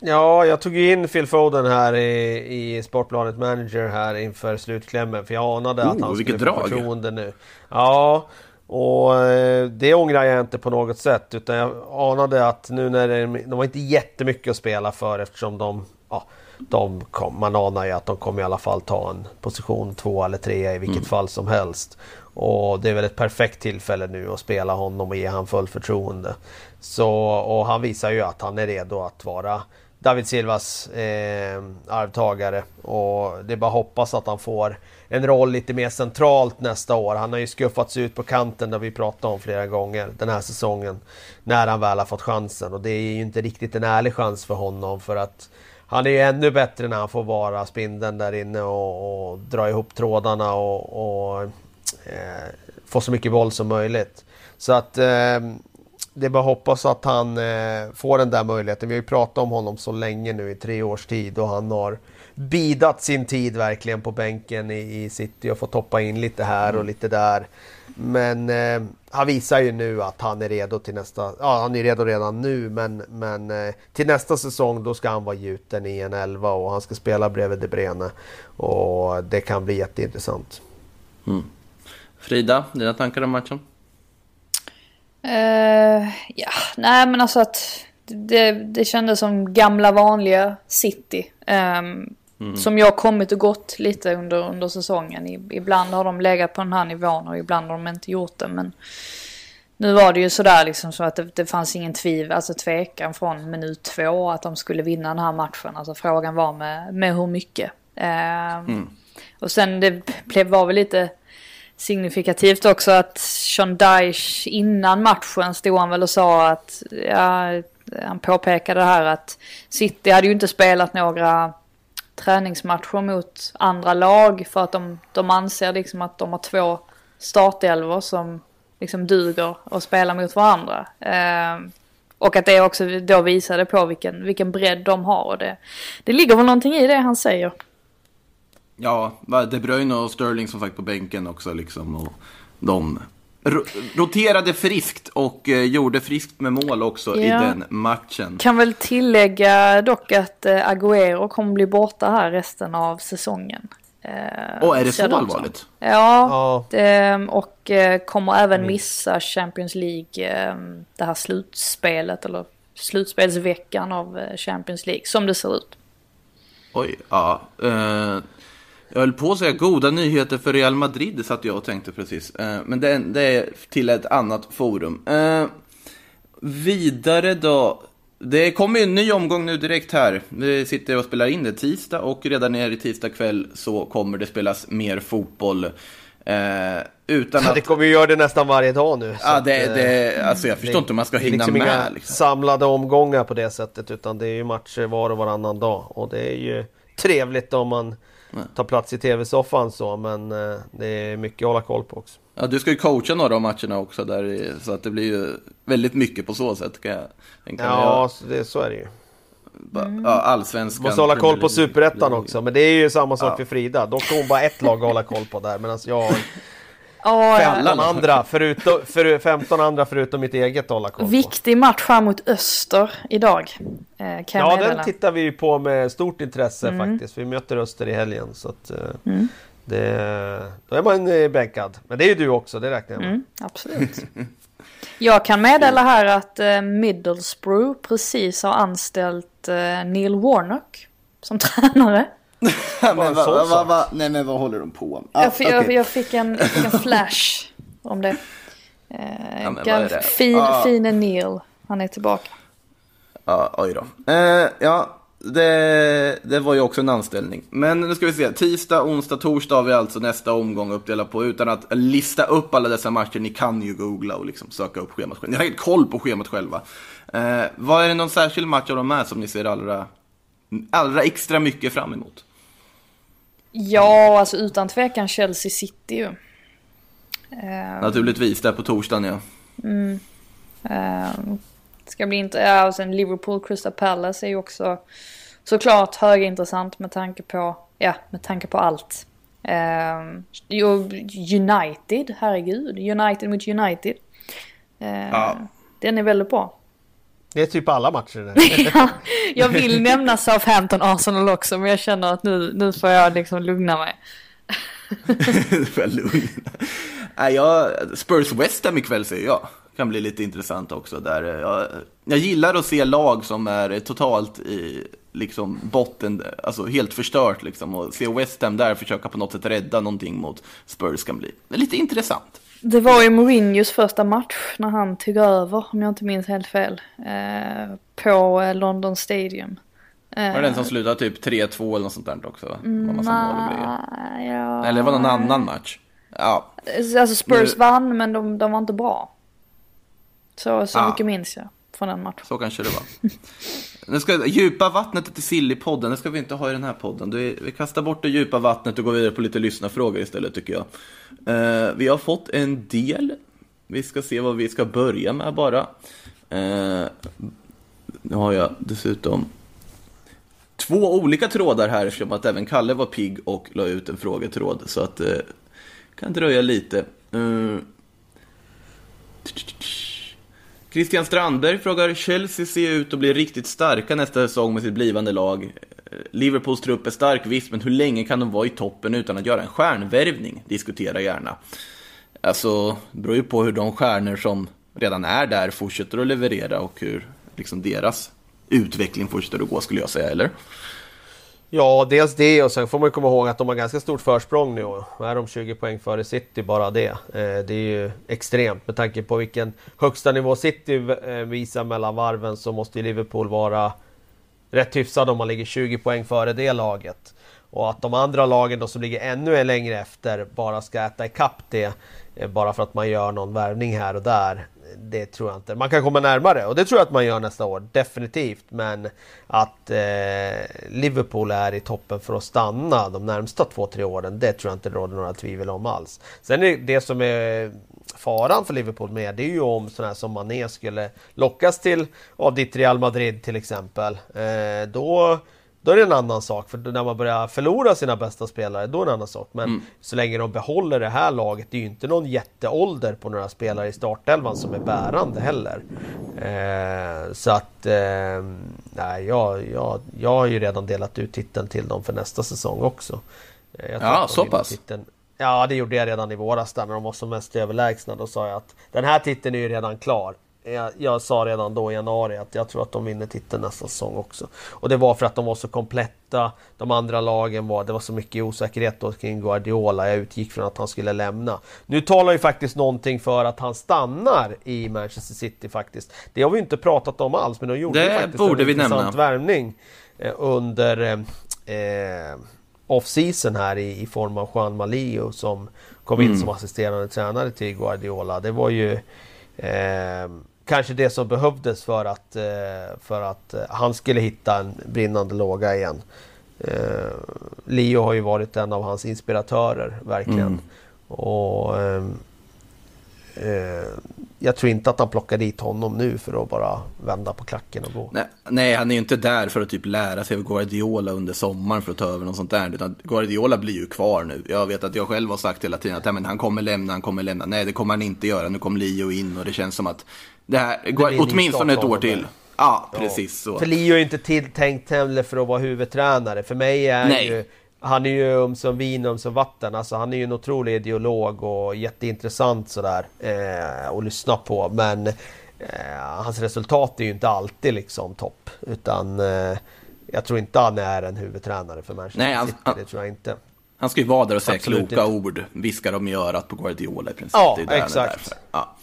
Ja, jag tog ju in Phil Foden här i, i Sportbladet Manager här inför slutklämmen. För jag anade oh, att han skulle få förtroende nu. Ja, och eh, det ångrar jag inte på något sätt. Utan jag anade att nu när det, de var inte jättemycket att spela för eftersom de... Ja, de kom, man anar ju att de kommer i alla fall ta en position två eller tre i vilket mm. fall som helst. Och det är väl ett perfekt tillfälle nu att spela honom och ge honom full förtroende. Så, och han visar ju att han är redo att vara David Silvas eh, arvtagare. Och det är bara att hoppas att han får en roll lite mer centralt nästa år. Han har ju skuffats ut på kanten, det vi pratat om flera gånger den här säsongen. När han väl har fått chansen. Och det är ju inte riktigt en ärlig chans för honom för att han är ju ännu bättre när han får vara spindeln där inne och, och dra ihop trådarna och, och eh, få så mycket boll som möjligt. Så att eh, det är bara att hoppas att han eh, får den där möjligheten. Vi har ju pratat om honom så länge nu i tre års tid och han har bidat sin tid verkligen på bänken i, i City och fått hoppa in lite här och lite där. Men eh, han visar ju nu att han är redo till nästa, ja han är redo redan nu men, men eh, till nästa säsong då ska han vara gjuten i en elva och han ska spela bredvid De Brene. Och det kan bli jätteintressant. Mm. Frida, dina tankar om matchen? Uh, ja, nej men alltså att det, det kändes som gamla vanliga City. Um, mm. Som jag kommit och gått lite under, under säsongen. Ibland har de legat på den här nivån och ibland har de inte gjort det. Men nu var det ju sådär liksom så att det, det fanns ingen tvivel, alltså tvekan från minut två att de skulle vinna den här matchen. Alltså frågan var med, med hur mycket. Um, mm. Och sen det blev, var väl lite signifikativt också att Sean Dyche innan matchen stod han väl och sa att, ja, han påpekade här att City hade ju inte spelat några träningsmatcher mot andra lag för att de, de anser liksom att de har två startelvor som liksom duger att spela mot varandra. Eh, och att det också då visade på vilken, vilken bredd de har och det, det ligger väl någonting i det han säger. Ja, De Bruyne och Sterling som sagt på bänken också liksom. Och de roterade friskt och eh, gjorde friskt med mål också ja. i den matchen. Kan väl tillägga dock att eh, Agüero kommer bli borta här resten av säsongen. Eh, och är det så allvarligt? Ja, ja. Det, och eh, kommer även mm. missa Champions League, eh, det här slutspelet eller slutspelsveckan av Champions League som det ser ut. Oj, ja. Eh, jag höll på att säga goda nyheter för Real Madrid, satt jag och tänkte precis. Eh, men det, det är till ett annat forum. Eh, vidare då. Det kommer ju en ny omgång nu direkt här. Vi sitter och spelar in det tisdag och redan ner i tisdag kväll så kommer det spelas mer fotboll. Eh, utan att... Det kommer ju göra det nästan varje dag nu. Ja, det, det, alltså jag förstår det, inte hur man ska hinna liksom med. Inga liksom. samlade omgångar på det sättet utan det är ju matcher var och varannan dag. Och det är ju trevligt om man ta plats i tv-soffan så, men eh, det är mycket att hålla koll på också. Ja, du ska ju coacha några av matcherna också där, så att det blir ju väldigt mycket på så sätt kan jag mig. Ja, så, det, så är det ju. Mm. Ja, allsvenskan. Måste hålla koll på superettan också, men det är ju samma sak ja. för Frida. Då får hon bara ett lag att hålla koll på där, medan jag har *laughs* 15 andra, förutom, för, 15 andra förutom mitt eget på. Viktig match här mot Öster idag. Eh, ja, den tittar vi på med stort intresse mm. faktiskt. Vi möter Öster i helgen. Så att, eh, mm. det, då är man eh, bänkad. Men det är ju du också, det räknar jag med. Mm, absolut. *laughs* jag kan meddela här att eh, Middlesbrough precis har anställt eh, Neil Warnock som *laughs* tränare. Men, va, va, va, nej men vad håller de på med? Ah, jag, okay. jag, jag, fick en, fick en *laughs* flash om det. Eh, ja, det? Fin, ah. Fine Neil, han är tillbaka. Ja, oj då. Eh, ja, det, det var ju också en anställning. Men nu ska vi se. Tisdag, onsdag, torsdag har vi alltså nästa omgång uppdelat på. Utan att lista upp alla dessa matcher. Ni kan ju googla och liksom söka upp schemat själva. Ni har helt koll på schemat själva. Eh, vad är det någon särskild match av de här som ni ser allra, allra extra mycket fram emot? Ja, alltså utan tvekan Chelsea City ju. Uh, Naturligtvis, där på torsdagen ja. Mm. Uh, ska bli inte, ja och sen Liverpool Crystal Palace är ju också såklart högintressant med tanke på, ja med tanke på allt. Uh, United, herregud. United mot United. Uh, ja. Den är väldigt bra. Det är typ alla matcher. Där. *laughs* ja, jag vill nämna Southampton Arsenal också men jag känner att nu, nu får jag liksom lugna mig. nu *laughs* får jag lugna. Nej, jag, Spurs West Ham ikväll säger jag. Kan bli lite intressant också. Där jag, jag gillar att se lag som är totalt i liksom botten, alltså helt förstört liksom. Och se West Ham där försöka på något sätt rädda någonting mot Spurs kan bli lite intressant. Det var ju Mourinhos första match när han tog över, om jag inte minns helt fel, eh, på eh, London Stadium. Var det den som slutade typ 3-2 eller något sånt där också? Var ja, eller var det någon annan match? Ja. Alltså Spurs nu... vann men de, de var inte bra. Så, så ja. mycket minns jag från en match. Så kanske det var. *laughs* Nu ska, djupa vattnet i Sillypodden, det ska vi inte ha i den här podden. Vi kastar bort det djupa vattnet och går vidare på lite lyssnarfrågor istället tycker jag. Uh, vi har fått en del. Vi ska se vad vi ska börja med bara. Uh, nu har jag dessutom två olika trådar här eftersom att även Kalle var pigg och la ut en frågetråd. Så att det uh, kan dröja lite. Eh, Christian Strandberg frågar, Chelsea ser ut att bli riktigt starka nästa säsong med sitt blivande lag. Eh, Liverpools trupp är stark visst, men hur länge kan de vara i toppen utan att göra en stjärnvärvning? Diskutera gärna. Alltså, det beror ju på hur de stjärnor som redan är där fortsätter att leverera och hur liksom deras utveckling fortsätter att gå skulle jag säga, eller? Ja, dels det och sen får man komma ihåg att de har ganska stort försprång nu. Är de 20 poäng före City bara det? Eh, det är ju extremt med tanke på vilken högsta nivå City eh, visar mellan varven så måste ju Liverpool vara rätt hyfsad om man ligger 20 poäng före det laget. Och att de andra lagen då som ligger ännu längre efter bara ska äta ikapp det eh, bara för att man gör någon värvning här och där det tror jag inte. Man kan komma närmare och det tror jag att man gör nästa år, definitivt. Men att eh, Liverpool är i toppen för att stanna de närmsta två, tre åren, det tror jag inte det råder några tvivel om alls. Sen är det som är faran för Liverpool med, det är ju om sådana som Mané skulle lockas till av ditt Real Madrid till exempel. Eh, då då är det en annan sak, för när man börjar förlora sina bästa spelare, då är det en annan sak. Men mm. så länge de behåller det här laget, det är ju inte någon jätteålder på några spelare i startelvan som är bärande heller. Eh, så att, eh, nej, jag, jag, jag har ju redan delat ut titeln till dem för nästa säsong också. Eh, ja, så pass? Titeln, ja, det gjorde jag redan i våras där när de var som mest överlägsna. Då sa jag att den här titeln är ju redan klar jag, jag, sa redan då i januari att jag tror att de vinner titeln nästa säsong också. Och det var för att de var så kompletta. De andra lagen var, det var så mycket osäkerhet då kring Guardiola. Jag utgick från att han skulle lämna. Nu talar ju faktiskt någonting för att han stannar i Manchester City faktiskt. Det har vi inte pratat om alls, men de gjorde det faktiskt borde en vi intressant nämna. värvning eh, under eh, off-season här i, i, form av Juan Malio som kom in mm. som assisterande tränare till Guardiola. Det var ju eh, kanske det som behövdes för att, eh, för att eh, han skulle hitta en brinnande låga igen. Eh, Leo har ju varit en av hans inspiratörer, verkligen. Mm. Och ehm, jag tror inte att han plockar dit honom nu för att bara vända på klacken och gå. Nej, nej han är ju inte där för att typ lära sig av Guardiola under sommaren för att ta över något sånt där. Utan Guardiola blir ju kvar nu. Jag vet att jag själv har sagt hela tiden att men han kommer lämna, han kommer lämna. Nej, det kommer han inte göra. Nu kommer Leo in och det känns som att det här går åtminstone ett år till. Ja, precis så. För Leo är inte tilltänkt heller för att vara huvudtränare. För mig är han ju... Han är ju um som vin, um som vatten. Alltså han är ju en otrolig ideolog och jätteintressant sådär eh, att lyssna på. Men eh, hans resultat är ju inte alltid liksom topp. Utan eh, jag tror inte han är en huvudtränare för Manchester Nej, han, City. Det tror jag inte. Han ska ju vara där och säga Absolut kloka inte. ord. Viska dem i örat på Guardiola i princip. Ja, exakt. Ja.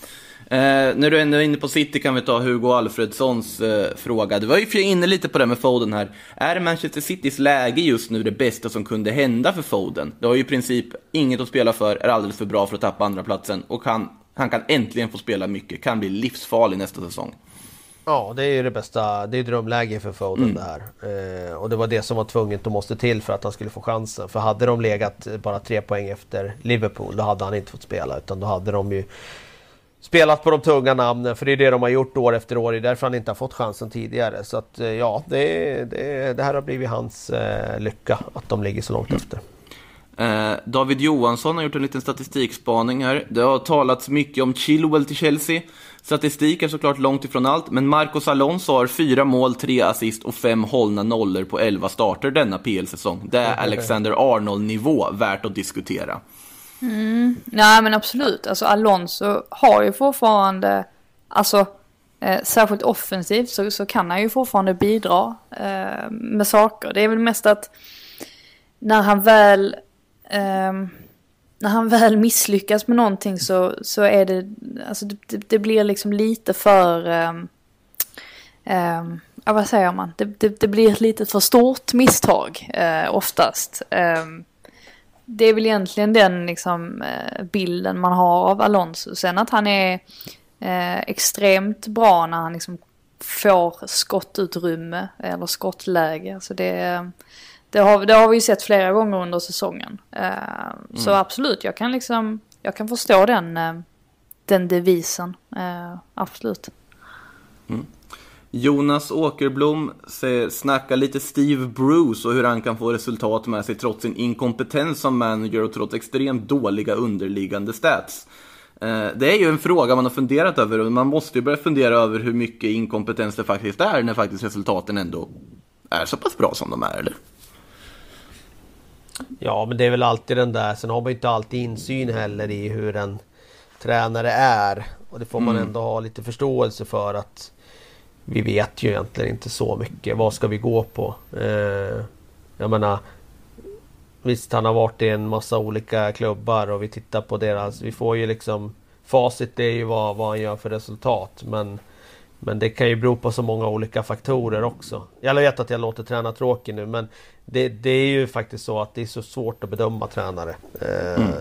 Eh, när du ändå är inne på City kan vi ta Hugo Alfredssons eh, fråga. Du var ju inne lite på det med Foden här. Är Manchester Citys läge just nu det bästa som kunde hända för Foden? Det har ju i princip inget att spela för, är alldeles för bra för att tappa andra platsen och han, han kan äntligen få spela mycket, kan bli livsfarlig nästa säsong. Ja, det är ju det bästa. Det är drömläge för Foden mm. det här. Eh, och det var det som var tvunget och måste till för att han skulle få chansen. För hade de legat bara tre poäng efter Liverpool, då hade han inte fått spela. Utan då hade de ju spelat på de tunga namnen, för det är det de har gjort år efter år. Det är därför han inte har fått chansen tidigare. Så att eh, ja, det, det, det här har blivit hans eh, lycka, att de ligger så långt mm. efter. Eh, David Johansson har gjort en liten statistikspaning här. Det har talats mycket om Chilwell till Chelsea. Statistik är såklart långt ifrån allt, men Marcos Alonso har fyra mål, tre assist och fem hållna nollor på elva starter denna PL-säsong. Det är Alexander Arnold-nivå värt att diskutera. Mm. Nej men absolut, alltså Alonso har ju fortfarande, alltså eh, särskilt offensivt så, så kan han ju fortfarande bidra eh, med saker. Det är väl mest att när han väl eh, när han väl misslyckas med någonting så, så är det, alltså det, det blir liksom lite för, eh, ja vad säger man, det, det, det, blir ett lite för stort misstag eh, oftast. Ehm, det är väl egentligen den liksom, eh, bilden man har av Alonso. Sen att han är eh, extremt bra när han liksom får skottutrymme eller skottläge. Så det, det, har, det har vi ju sett flera gånger under säsongen. Eh, mm. Så absolut, jag kan liksom, jag kan förstå den, eh, den devisen. Eh, absolut. Mm. Jonas Åkerblom snackar lite Steve Bruce och hur han kan få resultat med sig trots sin inkompetens som manager och trots extremt dåliga underliggande stats. Eh, det är ju en fråga man har funderat över och man måste ju börja fundera över hur mycket inkompetens det faktiskt är när faktiskt resultaten ändå är så pass bra som de är, eller? Ja, men det är väl alltid den där. Sen har man ju inte alltid insyn heller i hur en tränare är. Och det får man ändå ha lite förståelse för att vi vet ju egentligen inte så mycket. Vad ska vi gå på? Eh, jag menar Visst, han har varit i en massa olika klubbar och vi tittar på deras... Vi får ju liksom... Facit är ju vad, vad han gör för resultat men... Men det kan ju bero på så många olika faktorer också. Jag vet att jag låter träna tråkig nu men det, det är ju faktiskt så att det är så svårt att bedöma tränare. Eh, Mm.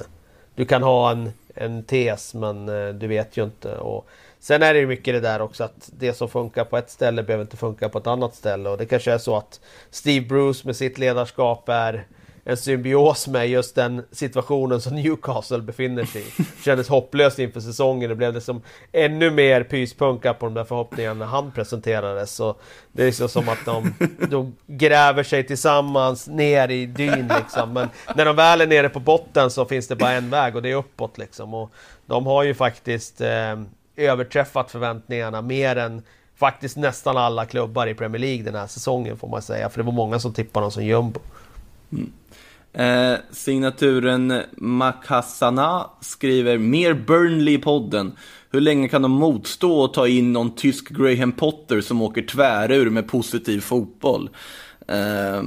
Du kan ha en, en tes men eh, du vet ju inte. Och sen är det ju mycket det där också att det som funkar på ett ställe behöver inte funka på ett annat ställe. Och det kanske är så att Steve Bruce med sitt ledarskap är en symbios med just den situationen som Newcastle befinner sig i. *laughs* Kändes hopplöst inför säsongen. Det blev det som ännu mer pyspunka på de där förhoppningarna när han presenterades. Så det är liksom som att de, de gräver sig tillsammans ner i dyn liksom. Men när de väl är nere på botten så finns det bara en väg och det är uppåt liksom. Och de har ju faktiskt eh, överträffat förväntningarna mer än faktiskt nästan alla klubbar i Premier League den här säsongen får man säga. För det var många som tippade honom som jumbo. Mm. Eh, signaturen Makassana skriver mer Burnley i podden. Hur länge kan de motstå att ta in någon tysk Graham Potter som åker tvärur med positiv fotboll? Eh,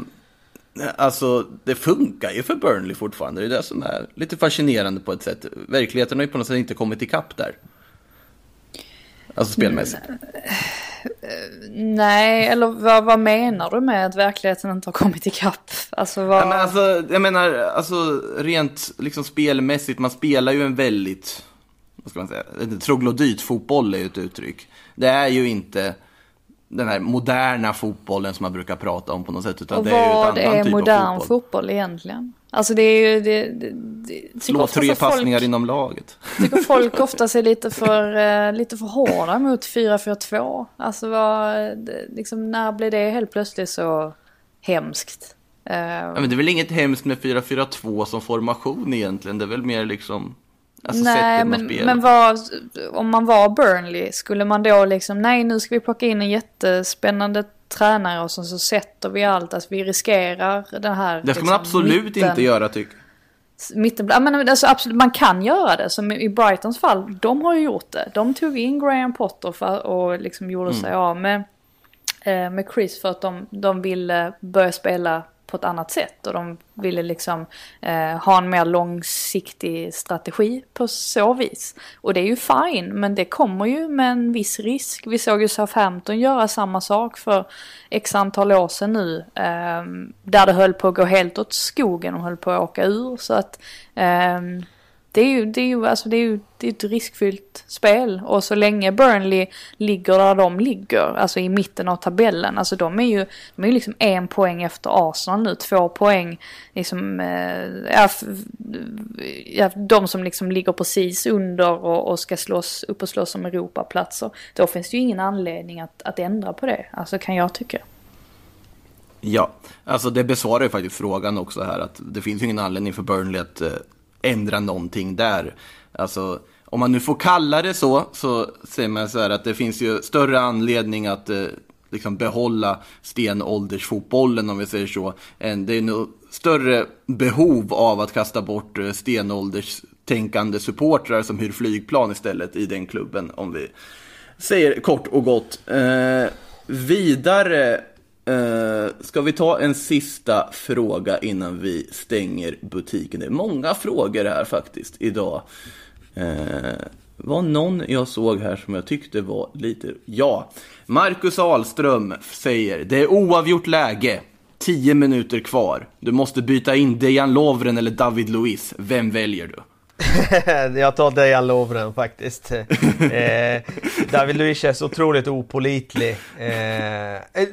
alltså, det funkar ju för Burnley fortfarande. Det är det som är lite fascinerande på ett sätt. Verkligheten har ju på något sätt inte kommit ikapp där. Alltså spelmässigt. Nej, eller vad, vad menar du med att verkligheten inte har kommit ikapp? Alltså vad... Ja, men alltså, jag menar, alltså rent liksom spelmässigt, man spelar ju en väldigt, vad ska man säga, troglodytfotboll är ju ett uttryck. Det är ju inte den här moderna fotbollen som man brukar prata om på något sätt, utan och det är ju vad ett annan är typ modern fotboll. fotboll egentligen? Alltså det är ju... Det, det, det, Slå tre att folk- passningar inom laget. tycker *laughs* folk ofta är lite för, eh, lite för hårda mot 4-4-2. Alltså vad, liksom, när blev det helt plötsligt så hemskt? Eh, Ja, men det är väl inget hemskt med 4-4-2 som formation egentligen, det är väl mer liksom, alltså nej, men, men vad, om man var Burnley, skulle man då liksom, nej nu ska vi plocka in en jättespännande tränare och sen så sätter vi allt, alltså vi riskerar den här... det ska man liksom, absolut mitten- inte göra tycker jag. Mitten, ja, men alltså, absolut, man kan göra det. Som i Brightons fall, de har ju gjort det. De tog in Graham Potter för, och liksom gjorde sig av med, eh, med Chris för att de, de ville börja spela på ett annat sätt. Och de ville liksom eh, ha en mer långsiktig strategi på så vis. Och det är ju fine, men det kommer ju med en viss risk. Vi såg ju Southampton göra samma sak för x antal år sedan nu. Eh, där det höll på att gå helt åt skogen och höll på att åka ur. Så att eh, det är ju, det är ju, alltså det är ju det är ett riskfyllt spel. Och så länge Burnley ligger där de ligger, alltså i mitten av tabellen, alltså de är ju, de är ju liksom en poäng efter Arsenal nu, två poäng, liksom, eh, ja, de som liksom ligger precis under och, och ska slåss upp och slåss om Europaplatser. Då finns det ju ingen anledning att, att ändra på det, alltså kan jag tycka. Ja, alltså det besvarar ju faktiskt frågan också här att det finns ju ingen anledning för Burnley att eh, ändra någonting där. Alltså, om man nu får kalla det så, så säger man så här att det finns ju större anledning att eh, liksom behålla stenåldersfotbollen om vi säger så. Än, det är nog större behov av att kasta bort eh, stenålderstänkande supportrar som hyr flygplan istället i den klubben om vi säger kort och gott. Eh, vidare eh, ska vi ta en sista fråga innan vi stänger butiken. Det är många frågor här faktiskt idag. Eh, var någon jag såg här som jag tyckte var lite... Ja, Marcus Ahlström säger det är oavgjort läge. 10 minuter kvar. Du måste byta in Dejan Lovren eller David Luiz. Vem väljer du? *laughs* jag tar Dejan Lovren faktiskt. *laughs* eh, David Luiz är så otroligt opolitlig. Eh,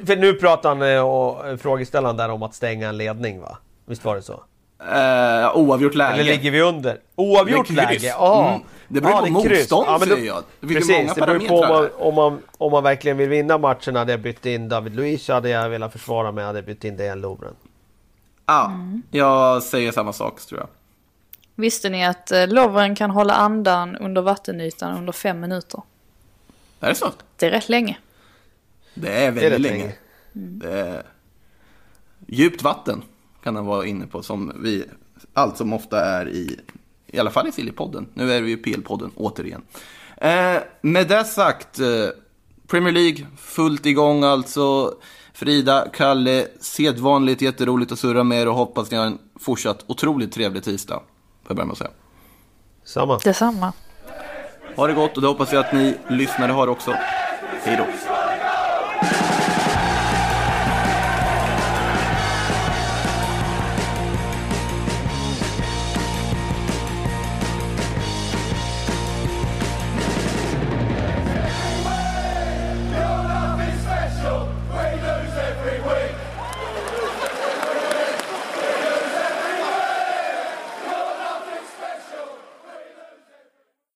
för nu pratar han eh, och frågeställaren där om att stänga en ledning va? Visst var det så? Eh, oavgjort läge. Eller ligger vi under? Oavgjort läge? Ja. Mm. Det beror på är kryss. motstånd, då- säger jag. Det Precis, det beror på om man, om, man, om man verkligen vill vinna matchen hade jag bytt in David Luiz, hade jag velat försvara mig hade jag bytt in Dejan Lovren. Ja, jag säger samma sak tror jag. Visste ni att eh, Lovren kan hålla andan under vattenytan under fem minuter? Är det så? Det är rätt länge. Det är väldigt Det är länge. länge. Det är... Djupt vatten kan han vara inne på som vi allt som ofta är i, i alla fall i Sillypodden. Nu är vi ju PL-podden återigen. Eh, med det sagt, eh, Premier League fullt igång alltså. Frida, Kalle, sedvanligt jätteroligt att surra med er och hoppas ni har en fortsatt otroligt trevlig tisdag. Får jag börja med att säga. Samma. Detsamma. Ha det gott och det hoppas jag att ni lyssnare har också. Hej då.